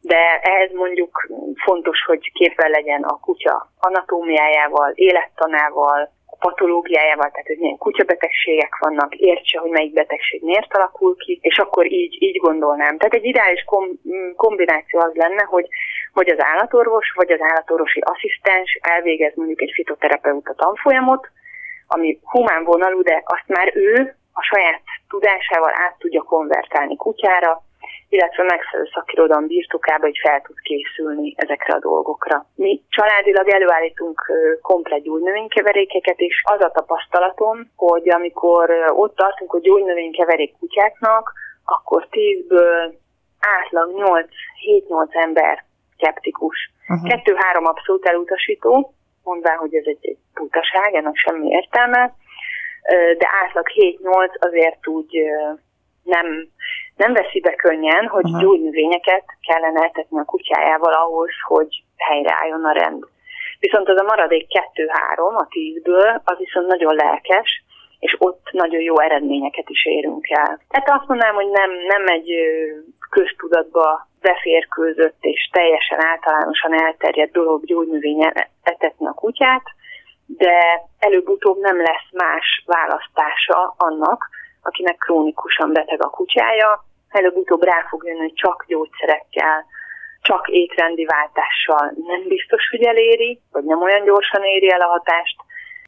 de ehhez mondjuk fontos, hogy képben legyen a kutya anatómiájával, élettanával, a patológiájával, tehát hogy milyen kutyabetegségek vannak, értse, hogy melyik betegség miért alakul ki, és akkor így, így gondolnám. Tehát egy ideális kom- kombináció az lenne, hogy vagy az állatorvos, vagy az állatorvosi asszisztens elvégez mondjuk egy fitoterapeuta tanfolyamot, ami humán vonalú, de azt már ő a saját tudásával át tudja konvertálni kutyára, illetve megfelelő szakirodalom birtokába, hogy fel tud készülni ezekre a dolgokra. Mi családilag előállítunk komplet gyógynövénykeverékeket, és az a tapasztalatom, hogy amikor ott tartunk, hogy gyógynövénykeverék kutyáknak, akkor 10-ből átlag 8-7-8 ember skeptikus. Uh-huh. Kettő-három abszolút elutasító, mondván, hogy ez egy, egy butaság, ennek semmi értelme, de átlag 7-8 azért úgy nem, nem veszi be könnyen, hogy Aha. gyógynövényeket kellene eltetni a kutyájával ahhoz, hogy helyreálljon a rend. Viszont az a maradék 2-3 a 10-ből, az viszont nagyon lelkes, és ott nagyon jó eredményeket is érünk el. Tehát azt mondanám, hogy nem, nem egy köztudatba beférkőzött és teljesen általánosan elterjedt dolog gyógynövénye etetni a kutyát, de előbb-utóbb nem lesz más választása annak, akinek krónikusan beteg a kutyája, előbb-utóbb rá fog jönni, hogy csak gyógyszerekkel, csak étrendi váltással nem biztos, hogy eléri, vagy nem olyan gyorsan éri el a hatást,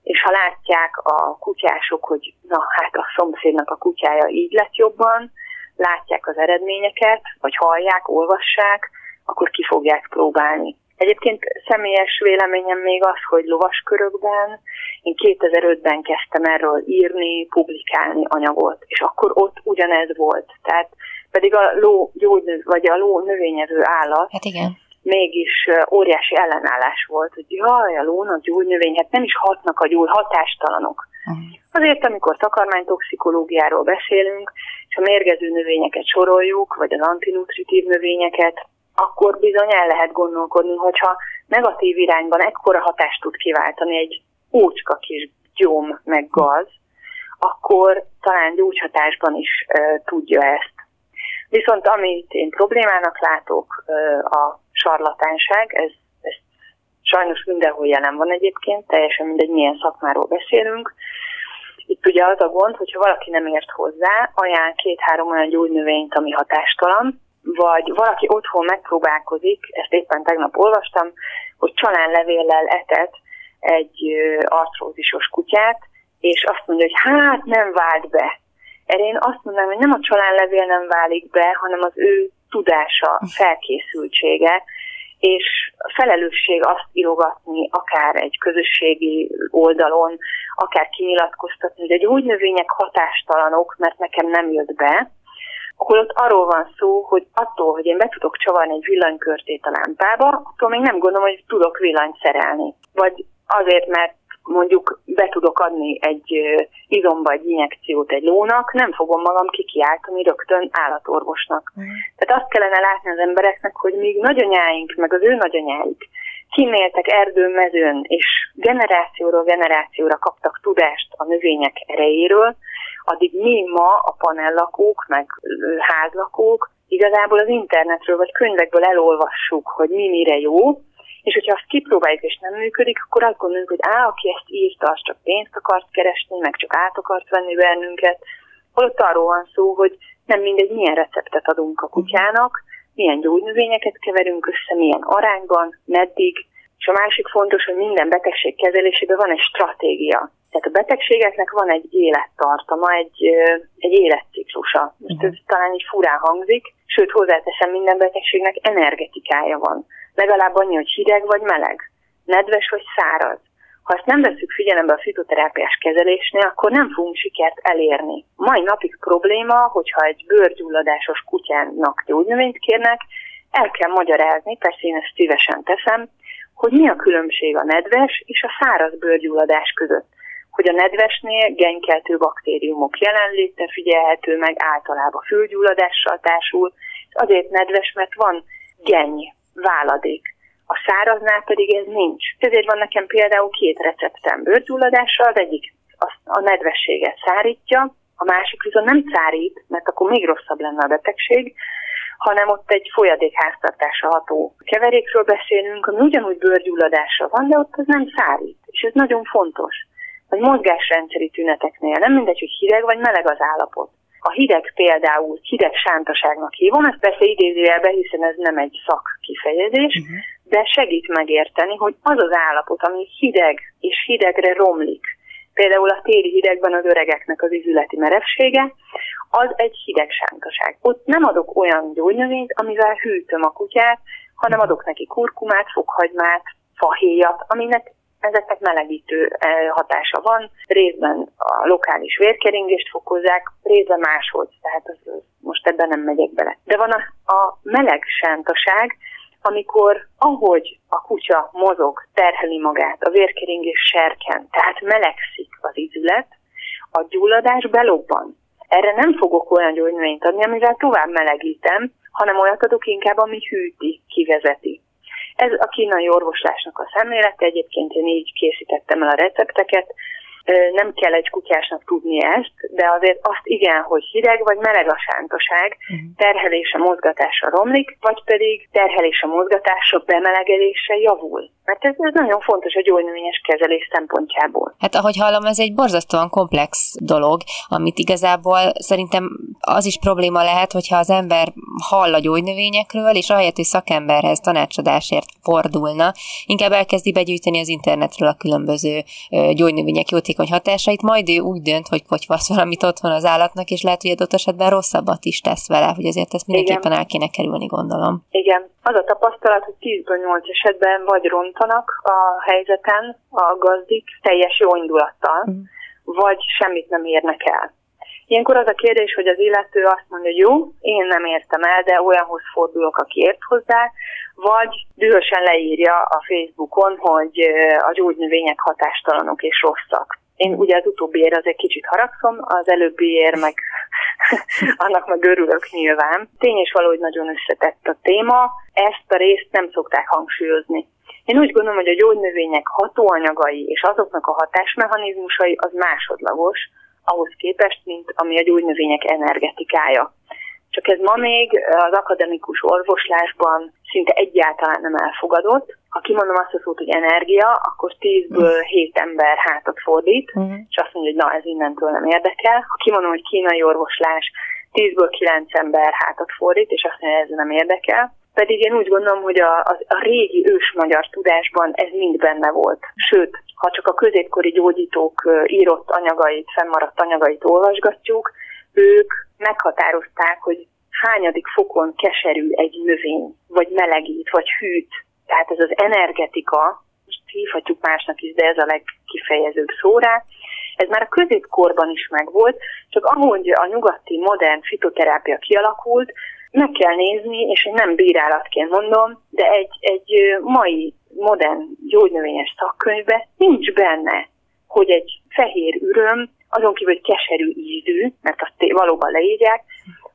és ha látják a kutyások, hogy na hát a szomszédnak a kutyája így lett jobban, látják az eredményeket, vagy hallják, olvassák, akkor ki fogják próbálni. Egyébként személyes véleményem még az, hogy lovaskörökben én 2005-ben kezdtem erről írni, publikálni anyagot, és akkor ott ugyanez volt. Tehát pedig a ló gyógynöv, vagy a ló növényező állat hát igen. mégis óriási ellenállás volt, hogy jaj, a lónak gyógynövény, hát nem is hatnak a gyógy, hatástalanok. Uh-huh. Azért, amikor takarmánytoxikológiáról beszélünk, és a mérgező növényeket soroljuk, vagy az antinutritív növényeket, akkor bizony el lehet gondolkodni, hogyha negatív irányban ekkora hatást tud kiváltani egy úcska kis gyom meg gaz, akkor talán gyógyhatásban is e, tudja ezt. Viszont amit én problémának látok, e, a sarlatánság, ez, ez sajnos mindenhol jelen van egyébként, teljesen mindegy, milyen szakmáról beszélünk. Itt ugye az a gond, hogyha valaki nem ért hozzá, ajánl két-három olyan gyógynövényt, ami hatástalan, vagy valaki otthon megpróbálkozik, ezt éppen tegnap olvastam, hogy csalánlevéllel etet egy artrózisos kutyát, és azt mondja, hogy hát nem vált be. Erre én azt mondanám, hogy nem a csalánlevél nem válik be, hanem az ő tudása, felkészültsége, és felelősség azt írogatni akár egy közösségi oldalon, akár kinyilatkoztatni, hogy a gyógynövények hatástalanok, mert nekem nem jött be, akkor ott arról van szó, hogy attól, hogy én be tudok csavarni egy villanykörtét a lámpába, attól még nem gondolom, hogy tudok villanyt szerelni. Vagy azért, mert mondjuk be tudok adni egy izomba egy injekciót egy lónak, nem fogom magam kikiáltani rögtön állatorvosnak. Mm. Tehát azt kellene látni az embereknek, hogy míg nagyanyáink, meg az ő nagyanyáik kiméltek erdőn, mezőn, és generációról generációra kaptak tudást a növények erejéről, addig mi ma a panellakók, meg házlakók igazából az internetről vagy könyvekből elolvassuk, hogy mi mire jó, és hogyha azt kipróbáljuk és nem működik, akkor azt gondoljuk, hogy á, aki ezt írta, az csak pénzt akart keresni, meg csak át akart venni bennünket. Holott arról van szó, hogy nem mindegy, milyen receptet adunk a kutyának, milyen gyógynövényeket keverünk össze, milyen arányban, meddig, és a másik fontos, hogy minden betegség kezelésében van egy stratégia. Tehát a betegségeknek van egy élettartama, egy, egy életciklusa. Most uh-huh. ez talán így furán hangzik, sőt hozzáteszem, minden betegségnek energetikája van. Legalább annyi, hogy hideg vagy meleg, nedves vagy száraz. Ha ezt nem veszük figyelembe a fitoterápiás kezelésnél, akkor nem fogunk sikert elérni. Mai napig probléma, hogyha egy bőrgyulladásos kutyának gyógynövényt kérnek, el kell magyarázni, persze én ezt szívesen teszem, hogy mi a különbség a nedves és a száraz bőrgyulladás között. Hogy a nedvesnél genkeltő baktériumok jelenléte figyelhető meg általában fülgyulladással társul, azért nedves, mert van geny, váladék. A száraznál pedig ez nincs. Ezért van nekem például két receptem bőrgyulladással, az egyik a nedvességet szárítja, a másik viszont nem szárít, mert akkor még rosszabb lenne a betegség, hanem ott egy folyadékháztartásra ható keverékről beszélünk, ami ugyanúgy bőrgyulladása van, de ott az nem szárít. És ez nagyon fontos. Vagy mozgásrendszeri tüneteknél nem mindegy, hogy hideg vagy meleg az állapot. A hideg például hideg sántaságnak hívom, ezt persze idézőjelbe, hiszen ez nem egy szak kifejezés, uh-huh. de segít megérteni, hogy az az állapot, ami hideg és hidegre romlik, például a téli hidegben az öregeknek az izületi merevsége, az egy hideg sántaság. Ott nem adok olyan gyógynövényt, amivel hűtöm a kutyát, hanem adok neki kurkumát, fokhagymát, fahéjat, aminek ezeknek melegítő eh, hatása van, részben a lokális vérkeringést fokozzák, részben máshogy, tehát az, most ebben nem megyek bele. De van a, a meleg sántaság, amikor ahogy a kutya mozog, terheli magát, a vérkeringés serken, tehát melegszik az izület, a gyulladás belobban. Erre nem fogok olyan gyógynövényt adni, amivel tovább melegítem, hanem olyat adok inkább, ami hűti, kivezeti. Ez a kínai orvoslásnak a szemlélete, egyébként én így készítettem el a recepteket, nem kell egy kutyásnak tudni ezt, de azért azt igen, hogy hideg vagy meleg a sántaság, uh-huh. terhelése, mozgatása romlik, vagy pedig terhelése, mozgatása, bemelegedése javul. Mert ez, ez nagyon fontos a gyógynövényes kezelés szempontjából. Hát ahogy hallom, ez egy borzasztóan komplex dolog, amit igazából szerintem az is probléma lehet, hogyha az ember hall a gyógynövényekről, és ahelyett, hogy szakemberhez tanácsadásért fordulna, inkább elkezdi begyűjteni az internetről a különböző gyógynövények jótékony hatásait, majd ő úgy dönt, hogy kotyvasz valamit otthon az állatnak, és lehet, hogy adott esetben rosszabbat is tesz vele, hogy azért ezt mindenképpen Igen. el kéne kerülni, gondolom. Igen. Az a tapasztalat, hogy 10-ből 8 esetben vagy rontanak a helyzeten a gazdik teljes jó indulattal, mm. vagy semmit nem érnek el. Ilyenkor az a kérdés, hogy az illető azt mondja, hogy jó, én nem értem el, de olyanhoz fordulok, aki ért hozzá, vagy dühösen leírja a Facebookon, hogy a gyógynövények hatástalanok és rosszak. Én ugye az utóbbiért egy kicsit haragszom, az előbbiért meg annak meg örülök nyilván. Tény és való, hogy nagyon összetett a téma, ezt a részt nem szokták hangsúlyozni. Én úgy gondolom, hogy a gyógynövények hatóanyagai és azoknak a hatásmechanizmusai az másodlagos, ahhoz képest, mint ami a gyógynövények energetikája. Csak ez ma még az akademikus orvoslásban szinte egyáltalán nem elfogadott. Ha kimondom azt a szót, hogy energia, akkor tízből hét ember hátat fordít, uh-huh. és azt mondja, hogy na, ez innentől nem érdekel. Ha kimondom, hogy kínai orvoslás, tízből kilenc ember hátat fordít, és azt mondja, hogy ez nem érdekel. Pedig én úgy gondolom, hogy a, a, a régi ős magyar tudásban ez mind benne volt. Sőt, ha csak a középkori gyógyítók írott anyagait, fennmaradt anyagait olvasgatjuk, ők meghatározták, hogy hányadik fokon keserű egy növény, vagy melegít, vagy hűt. Tehát ez az energetika, most hívhatjuk másnak is, de ez a legkifejezőbb szó rá, ez már a középkorban is megvolt, csak ahogy a nyugati modern fitoterápia kialakult, meg kell nézni, és nem bírálatként mondom, de egy, egy mai modern gyógynövényes szakkönyvbe nincs benne, hogy egy fehér üröm, azon kívül, hogy keserű ízű, mert azt valóban leírják,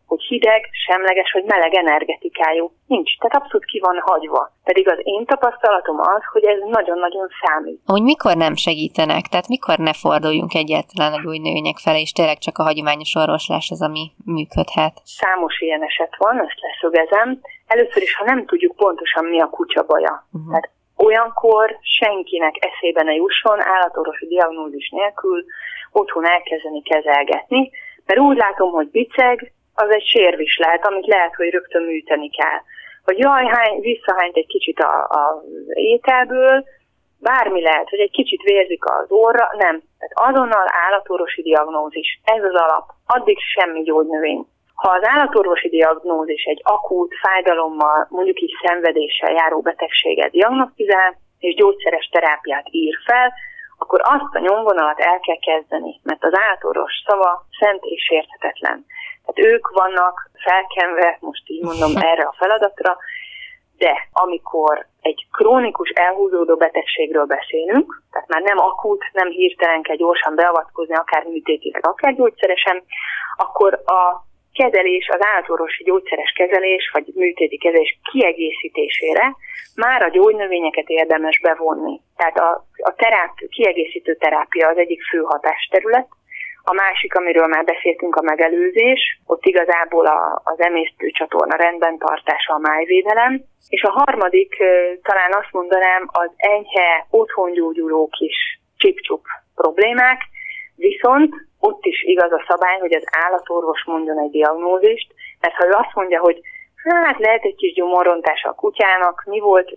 hogy hideg, semleges vagy meleg energetikájú. Nincs, tehát abszolút ki van hagyva. Pedig az én tapasztalatom az, hogy ez nagyon-nagyon számít. Hogy mikor nem segítenek? Tehát mikor ne forduljunk egyáltalán a gyógynövények felé, és tényleg csak a hagyományos orvoslás az, ami működhet? Számos ilyen eset van, ezt leszögezem. Először is, ha nem tudjuk pontosan mi a kutya baja. Uh-huh. Tehát olyankor senkinek eszébe ne jusson állatorvosi diagnózis nélkül otthon elkezdeni kezelgetni, mert úgy látom, hogy biceg, az egy sérvis lehet, amit lehet, hogy rögtön műteni kell. Hogy jaj, hány, visszahányt egy kicsit a, ételből, bármi lehet, hogy egy kicsit vérzik az orra, nem. Tehát azonnal állatorvosi diagnózis, ez az alap. Addig semmi gyógynövény. Ha az állatorvosi diagnózis egy akút fájdalommal, mondjuk így szenvedéssel járó betegséget diagnosztizál, és gyógyszeres terápiát ír fel, akkor azt a nyomvonalat el kell kezdeni, mert az állatorvos szava szent és sérthetetlen. Tehát ők vannak felkenve, most így mondom, erre a feladatra, de amikor egy krónikus elhúzódó betegségről beszélünk, tehát már nem akut, nem hirtelen kell gyorsan beavatkozni, akár műtétileg, akár gyógyszeresen, akkor a kezelés, az állatorvosi gyógyszeres kezelés, vagy műtéti kezelés kiegészítésére már a gyógynövényeket érdemes bevonni. Tehát a, a terápi, kiegészítő terápia az egyik fő hatásterület, a másik, amiről már beszéltünk, a megelőzés, ott igazából a, az emésztőcsatorna rendben tartása a májvédelem, és a harmadik, talán azt mondanám, az enyhe, otthongyógyuló kis csip problémák, viszont ott is igaz a szabály, hogy az állatorvos mondjon egy diagnózist, mert ha ő azt mondja, hogy hát lehet egy kis gyomorrontás a kutyának, mi volt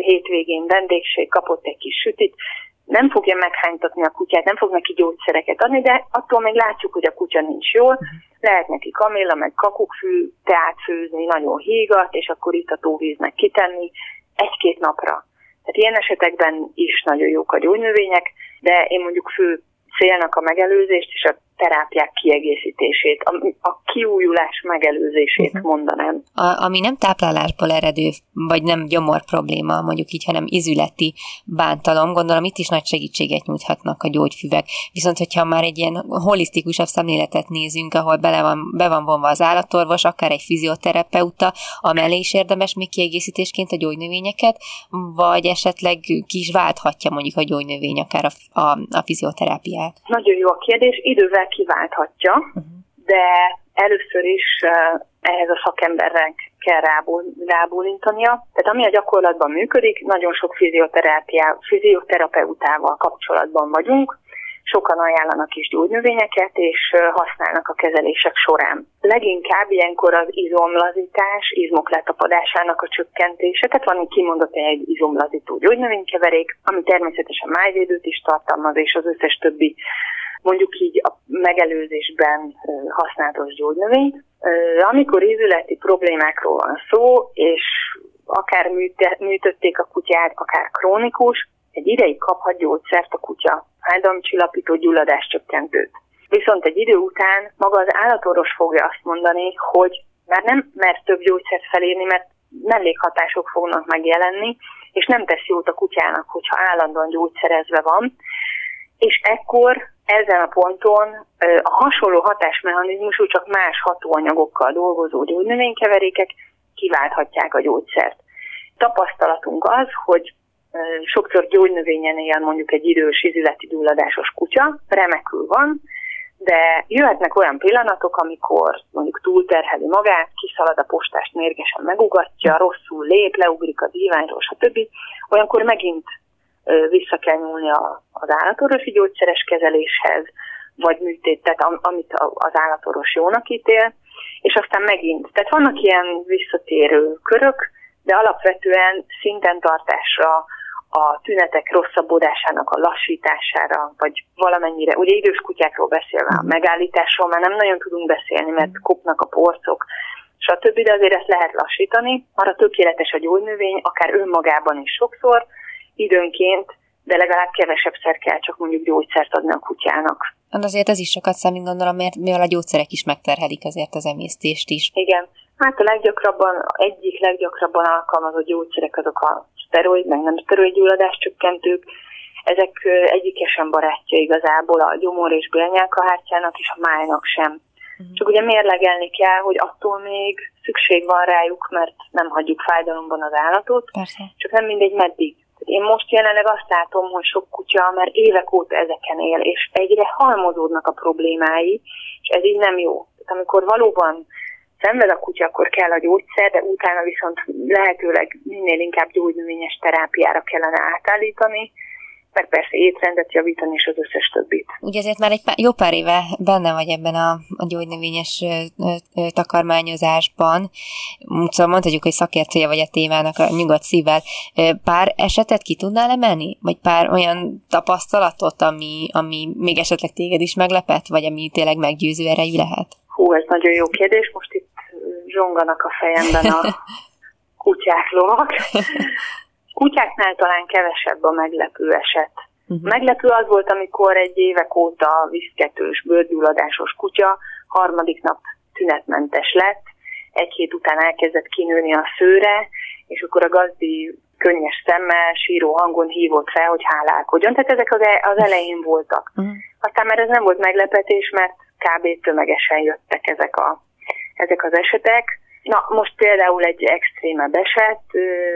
hétvégén vendégség, kapott egy kis sütit, nem fogja meghánytatni a kutyát, nem fog neki gyógyszereket adni, de attól még látjuk, hogy a kutya nincs jól, uh-huh. lehet neki kamilla, meg kakukkfű, teát főzni, nagyon hígat, és akkor itt a tóvíznek kitenni egy-két napra. Tehát ilyen esetekben is nagyon jók a gyógynövények, de én mondjuk fő célnak a megelőzést és a terápiák kiegészítését, a, a kiújulás megelőzését uh-huh. mondanám. A, ami nem táplálásból eredő, vagy nem gyomor probléma, mondjuk így, hanem izületi bántalom, gondolom itt is nagy segítséget nyújthatnak a gyógyfüvek. Viszont, hogyha már egy ilyen holisztikusabb szemléletet nézünk, ahol bele van, be van vonva az állatorvos, akár egy fizioterapeuta, amellé is érdemes még kiegészítésként a gyógynövényeket, vagy esetleg ki is válthatja mondjuk a gyógynövény akár a, a, a fizioterápiát? Nagyon jó a kérdés. Idővel kiválthatja, uh-huh. de először is ehhez a szakembernek kell rából, rábólintania. Tehát ami a gyakorlatban működik, nagyon sok fizioterápia, fizioterapeutával kapcsolatban vagyunk, sokan ajánlanak is gyógynövényeket, és használnak a kezelések során. Leginkább ilyenkor az izomlazítás, izmok letapadásának a csökkentése, tehát van kimondott egy izomlazító gyógynövénykeverék, ami természetesen májvédőt is tartalmaz, és az összes többi mondjuk így a megelőzésben használatos gyógynövényt. Amikor ízületi problémákról van szó, és akár műtötték a kutyát, akár krónikus, egy ideig kaphat gyógyszert a kutya, fájdalomcsillapító gyulladás csökkentőt. Viszont egy idő után maga az állatorvos fogja azt mondani, hogy már nem mer több gyógyszert felírni, mert mellékhatások fognak megjelenni, és nem tesz jót a kutyának, hogyha állandóan gyógyszerezve van, és ekkor ezen a ponton a hasonló hatásmechanizmusú, csak más hatóanyagokkal dolgozó gyógynövénykeverékek kiválthatják a gyógyszert. Tapasztalatunk az, hogy sokszor gyógynövényen él mondjuk egy idős izületi gyulladásos kutya, remekül van, de jöhetnek olyan pillanatok, amikor mondjuk túlterheli magát, kiszalad a postást mérgesen megugatja, rosszul lép, leugrik a díványról, stb. Olyankor megint vissza kell nyúlni az állatorvosi gyógyszeres kezeléshez, vagy műtétet, amit az állatorvos jónak ítél, és aztán megint. Tehát vannak ilyen visszatérő körök, de alapvetően szinten tartásra, a tünetek rosszabbodásának a lassítására, vagy valamennyire, ugye idős kutyákról beszélve, a megállításról már nem nagyon tudunk beszélni, mert kopnak a porcok, stb., de azért ezt lehet lassítani. Arra tökéletes a gyógynövény, akár önmagában is sokszor, időnként, de legalább kevesebbszer kell csak mondjuk gyógyszert adni a kutyának. Hát azért ez is sokat számít, gondolom, mert mivel a gyógyszerek is megterhelik azért az emésztést is. Igen. Hát a leggyakrabban, egyik leggyakrabban alkalmazott gyógyszerek azok a szteroid, meg nem szteroid gyulladás csökkentők. Ezek egyikesen barátja igazából a gyomor és bélnyálkahártyának és a májnak sem. Uh-huh. Csak ugye mérlegelni kell, hogy attól még szükség van rájuk, mert nem hagyjuk fájdalomban az állatot. Persze. Csak nem mindegy meddig. Én most jelenleg azt látom, hogy sok kutya már évek óta ezeken él, és egyre halmozódnak a problémái, és ez így nem jó. Tehát amikor valóban szenved a kutya, akkor kell a gyógyszer, de utána viszont lehetőleg minél inkább gyógynövényes terápiára kellene átállítani, meg persze étrendet javítani, és az összes többit. Ugye ezért már egy pár, jó pár éve benne vagy ebben a, a gyógynövényes ö, ö, takarmányozásban, szóval mondhatjuk, hogy szakértője vagy a témának a nyugodt szívvel. Pár esetet ki tudnál emelni? Vagy pár olyan tapasztalatot, ami, ami még esetleg téged is meglepett, vagy ami tényleg meggyőző erejű lehet? Hú, ez nagyon jó kérdés. Most itt zsonganak a fejemben a kutyák, lovak. Kutyáknál talán kevesebb a meglepő eset. Uh-huh. Meglepő az volt, amikor egy évek óta viszketős, bőrgyulladásos kutya harmadik nap tünetmentes lett, egy hét után elkezdett kinőni a szőre, és akkor a gazdi könnyes szemmel, síró hangon hívott fel, hogy hálálkodjon. Tehát ezek az, e- az elején voltak. Uh-huh. Aztán már ez nem volt meglepetés, mert kb. tömegesen jöttek ezek, a, ezek az esetek. Na, most például egy extrémebb eset,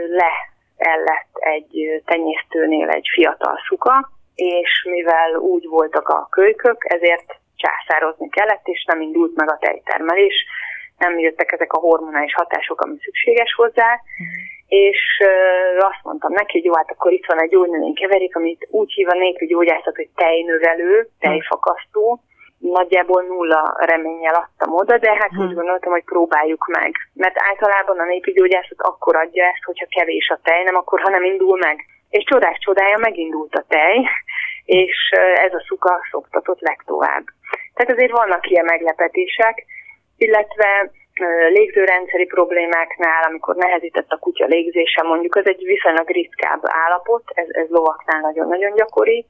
le el lett egy tenyésztőnél egy fiatal szuka, és mivel úgy voltak a kölykök, ezért császározni kellett, és nem indult meg a tejtermelés, nem jöttek ezek a hormonális hatások, ami szükséges hozzá, uh-huh. és azt mondtam neki, hogy jó, hát akkor itt van egy gyógynövény keverék, amit úgy hív a népi gyógyászat, hogy tejnövelő, tejfakasztó, nagyjából nulla reménnyel adtam oda, de hát hmm. úgy gondoltam, hogy próbáljuk meg. Mert általában a népi gyógyászat akkor adja ezt, hogyha kevés a tej, nem akkor, ha nem indul meg. És csodás csodája, megindult a tej, és ez a szuka szoktatott legtovább. Tehát azért vannak ilyen meglepetések, illetve légzőrendszeri problémáknál, amikor nehezített a kutya légzése, mondjuk az egy viszonylag ritkább állapot, ez, ez lovaknál nagyon-nagyon gyakori,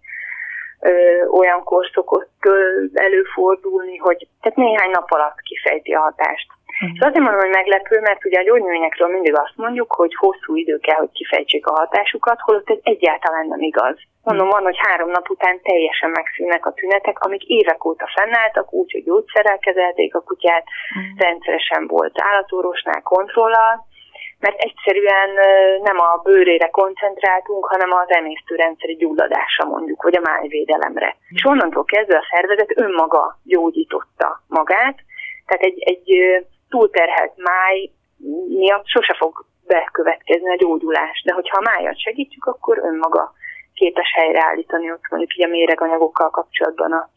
ö, olyankor szokott ö, előfordulni, hogy tehát néhány nap alatt kifejti a hatást. Uh-huh. És azért mondom, hogy meglepő, mert ugye a gyógynövényekről mindig azt mondjuk, hogy hosszú idő kell, hogy kifejtsék a hatásukat, holott ez egyáltalán nem igaz. Mondom, van, hogy három nap után teljesen megszűnnek a tünetek, amik évek óta fennálltak, úgy, hogy gyógyszerrel kezelték a kutyát, uh-huh. rendszeresen volt állatorvosnál kontrollal, mert egyszerűen nem a bőrére koncentráltunk, hanem az emésztőrendszeri gyulladásra mondjuk, vagy a májvédelemre. És onnantól kezdve a szervezet önmaga gyógyította magát, tehát egy, egy túlterhelt máj miatt sose fog bekövetkezni a gyógyulás, de hogyha a májat segítjük, akkor önmaga képes helyreállítani ott mondjuk így a méreganyagokkal kapcsolatban a,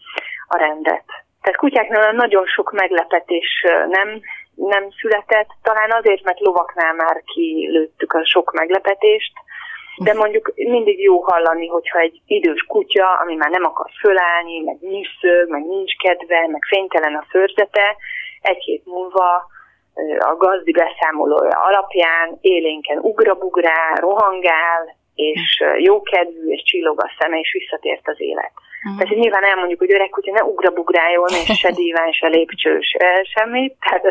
a rendet. Tehát kutyáknál nagyon sok meglepetés nem nem született, talán azért, mert lovaknál már kilőttük a sok meglepetést, de mondjuk mindig jó hallani, hogyha egy idős kutya, ami már nem akar fölállni, meg nyűszög, meg nincs kedve, meg fénytelen a förzete, egy hét múlva a gazdi beszámolója alapján élénken ugrabugrál, rohangál, és jókedvű, és csillog a szeme, és visszatért az élet. Uh-huh. Tehát nyilván elmondjuk, hogy öreg kutya ne ugrabugráljon, és se díván, se lépcsős, semmit. Tehát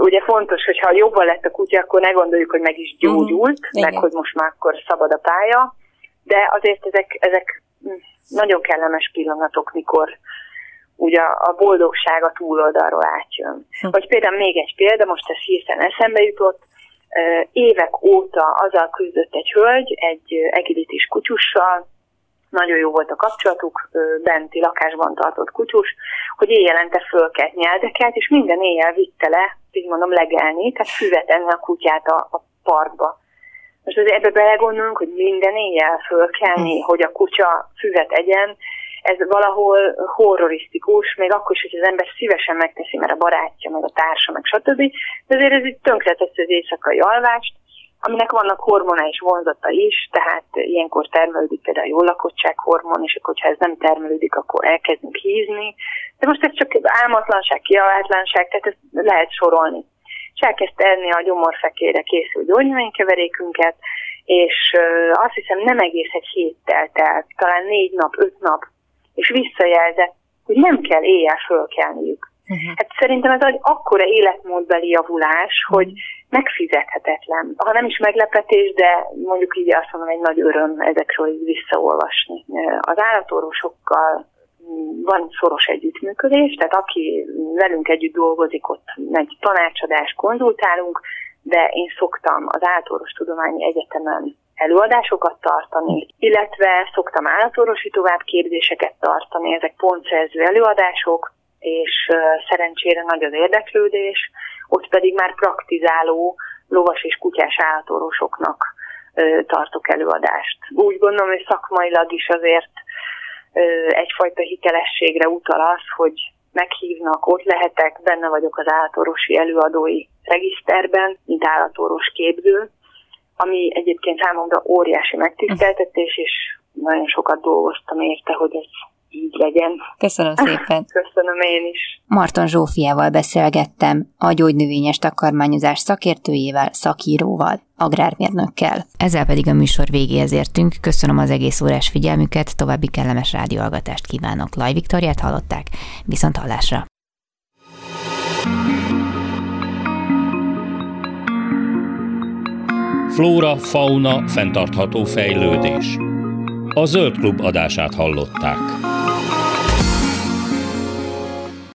ugye fontos, hogy ha jobban lett a kutya, akkor ne gondoljuk, hogy meg is gyógyult, uh-huh. meg hogy most már akkor szabad a pálya, de azért ezek, ezek nagyon kellemes pillanatok, mikor ugye a boldogság a túloldalról átjön. Hm. Vagy például még egy példa, most ez hirtelen eszembe jutott, évek óta azzal küzdött egy hölgy, egy egilitis kutyussal, nagyon jó volt a kapcsolatuk, benti lakásban tartott kutyus, hogy éjjelente fölkelt nyeldeket, és minden éjjel vitte le, így mondom, legelni, tehát füvet enni a kutyát a, a parkba. Most azért ebbe belegondolunk, hogy minden éjjel fölkelni, hm. hogy a kutya füvet egyen, ez valahol horrorisztikus, még akkor is, hogy az ember szívesen megteszi, mert a barátja, meg a társa, meg stb. De azért ez itt tönkreteszi az éjszakai alvást, aminek vannak hormonális vonzata is, tehát ilyenkor termelődik például a jó lakottság hormon, és akkor, ha ez nem termelődik, akkor elkezdünk hízni. De most ez csak álmatlanság, kiavátlanság, tehát ezt lehet sorolni. És elkezdte enni a gyomorfekére készült gyógynövénykeverékünket, és azt hiszem nem egész egy hét telt el, talán négy nap, öt nap, és visszajelzett, hogy nem kell éjjel fölkelniük. Uh-huh. Hát szerintem ez egy akkora életmódbeli javulás, hogy megfizethetetlen. Ha nem is meglepetés, de mondjuk így azt mondom, egy nagy öröm ezekről így visszaolvasni. Az állatorvosokkal van szoros együttműködés, tehát aki velünk együtt dolgozik, ott egy tanácsadás, konzultálunk, de én szoktam az Állatorvostudományi Egyetemen előadásokat tartani, illetve szoktam állatorvosi továbbképzéseket tartani, ezek pontszerző előadások, és szerencsére nagy az érdeklődés, ott pedig már praktizáló lovas és kutyás állatorvosoknak tartok előadást. Úgy gondolom, hogy szakmailag is azért egyfajta hitelességre utal az, hogy meghívnak, ott lehetek, benne vagyok az állatorvosi előadói regiszterben, mint állatorvos képző, ami egyébként számomra óriási megtiszteltetés, és nagyon sokat dolgoztam érte, hogy ez így legyen. Köszönöm szépen. Köszönöm én is. Marton Zsófiával beszélgettem, a gyógynövényes takarmányozás szakértőjével, szakíróval, agrármérnökkel. Ezzel pedig a műsor végéhez értünk. Köszönöm az egész órás figyelmüket, további kellemes rádióhallgatást kívánok. Laj Viktoriát hallották, viszont hallásra. Flóra, fauna, fenntartható fejlődés. A Zöld Klub adását hallották.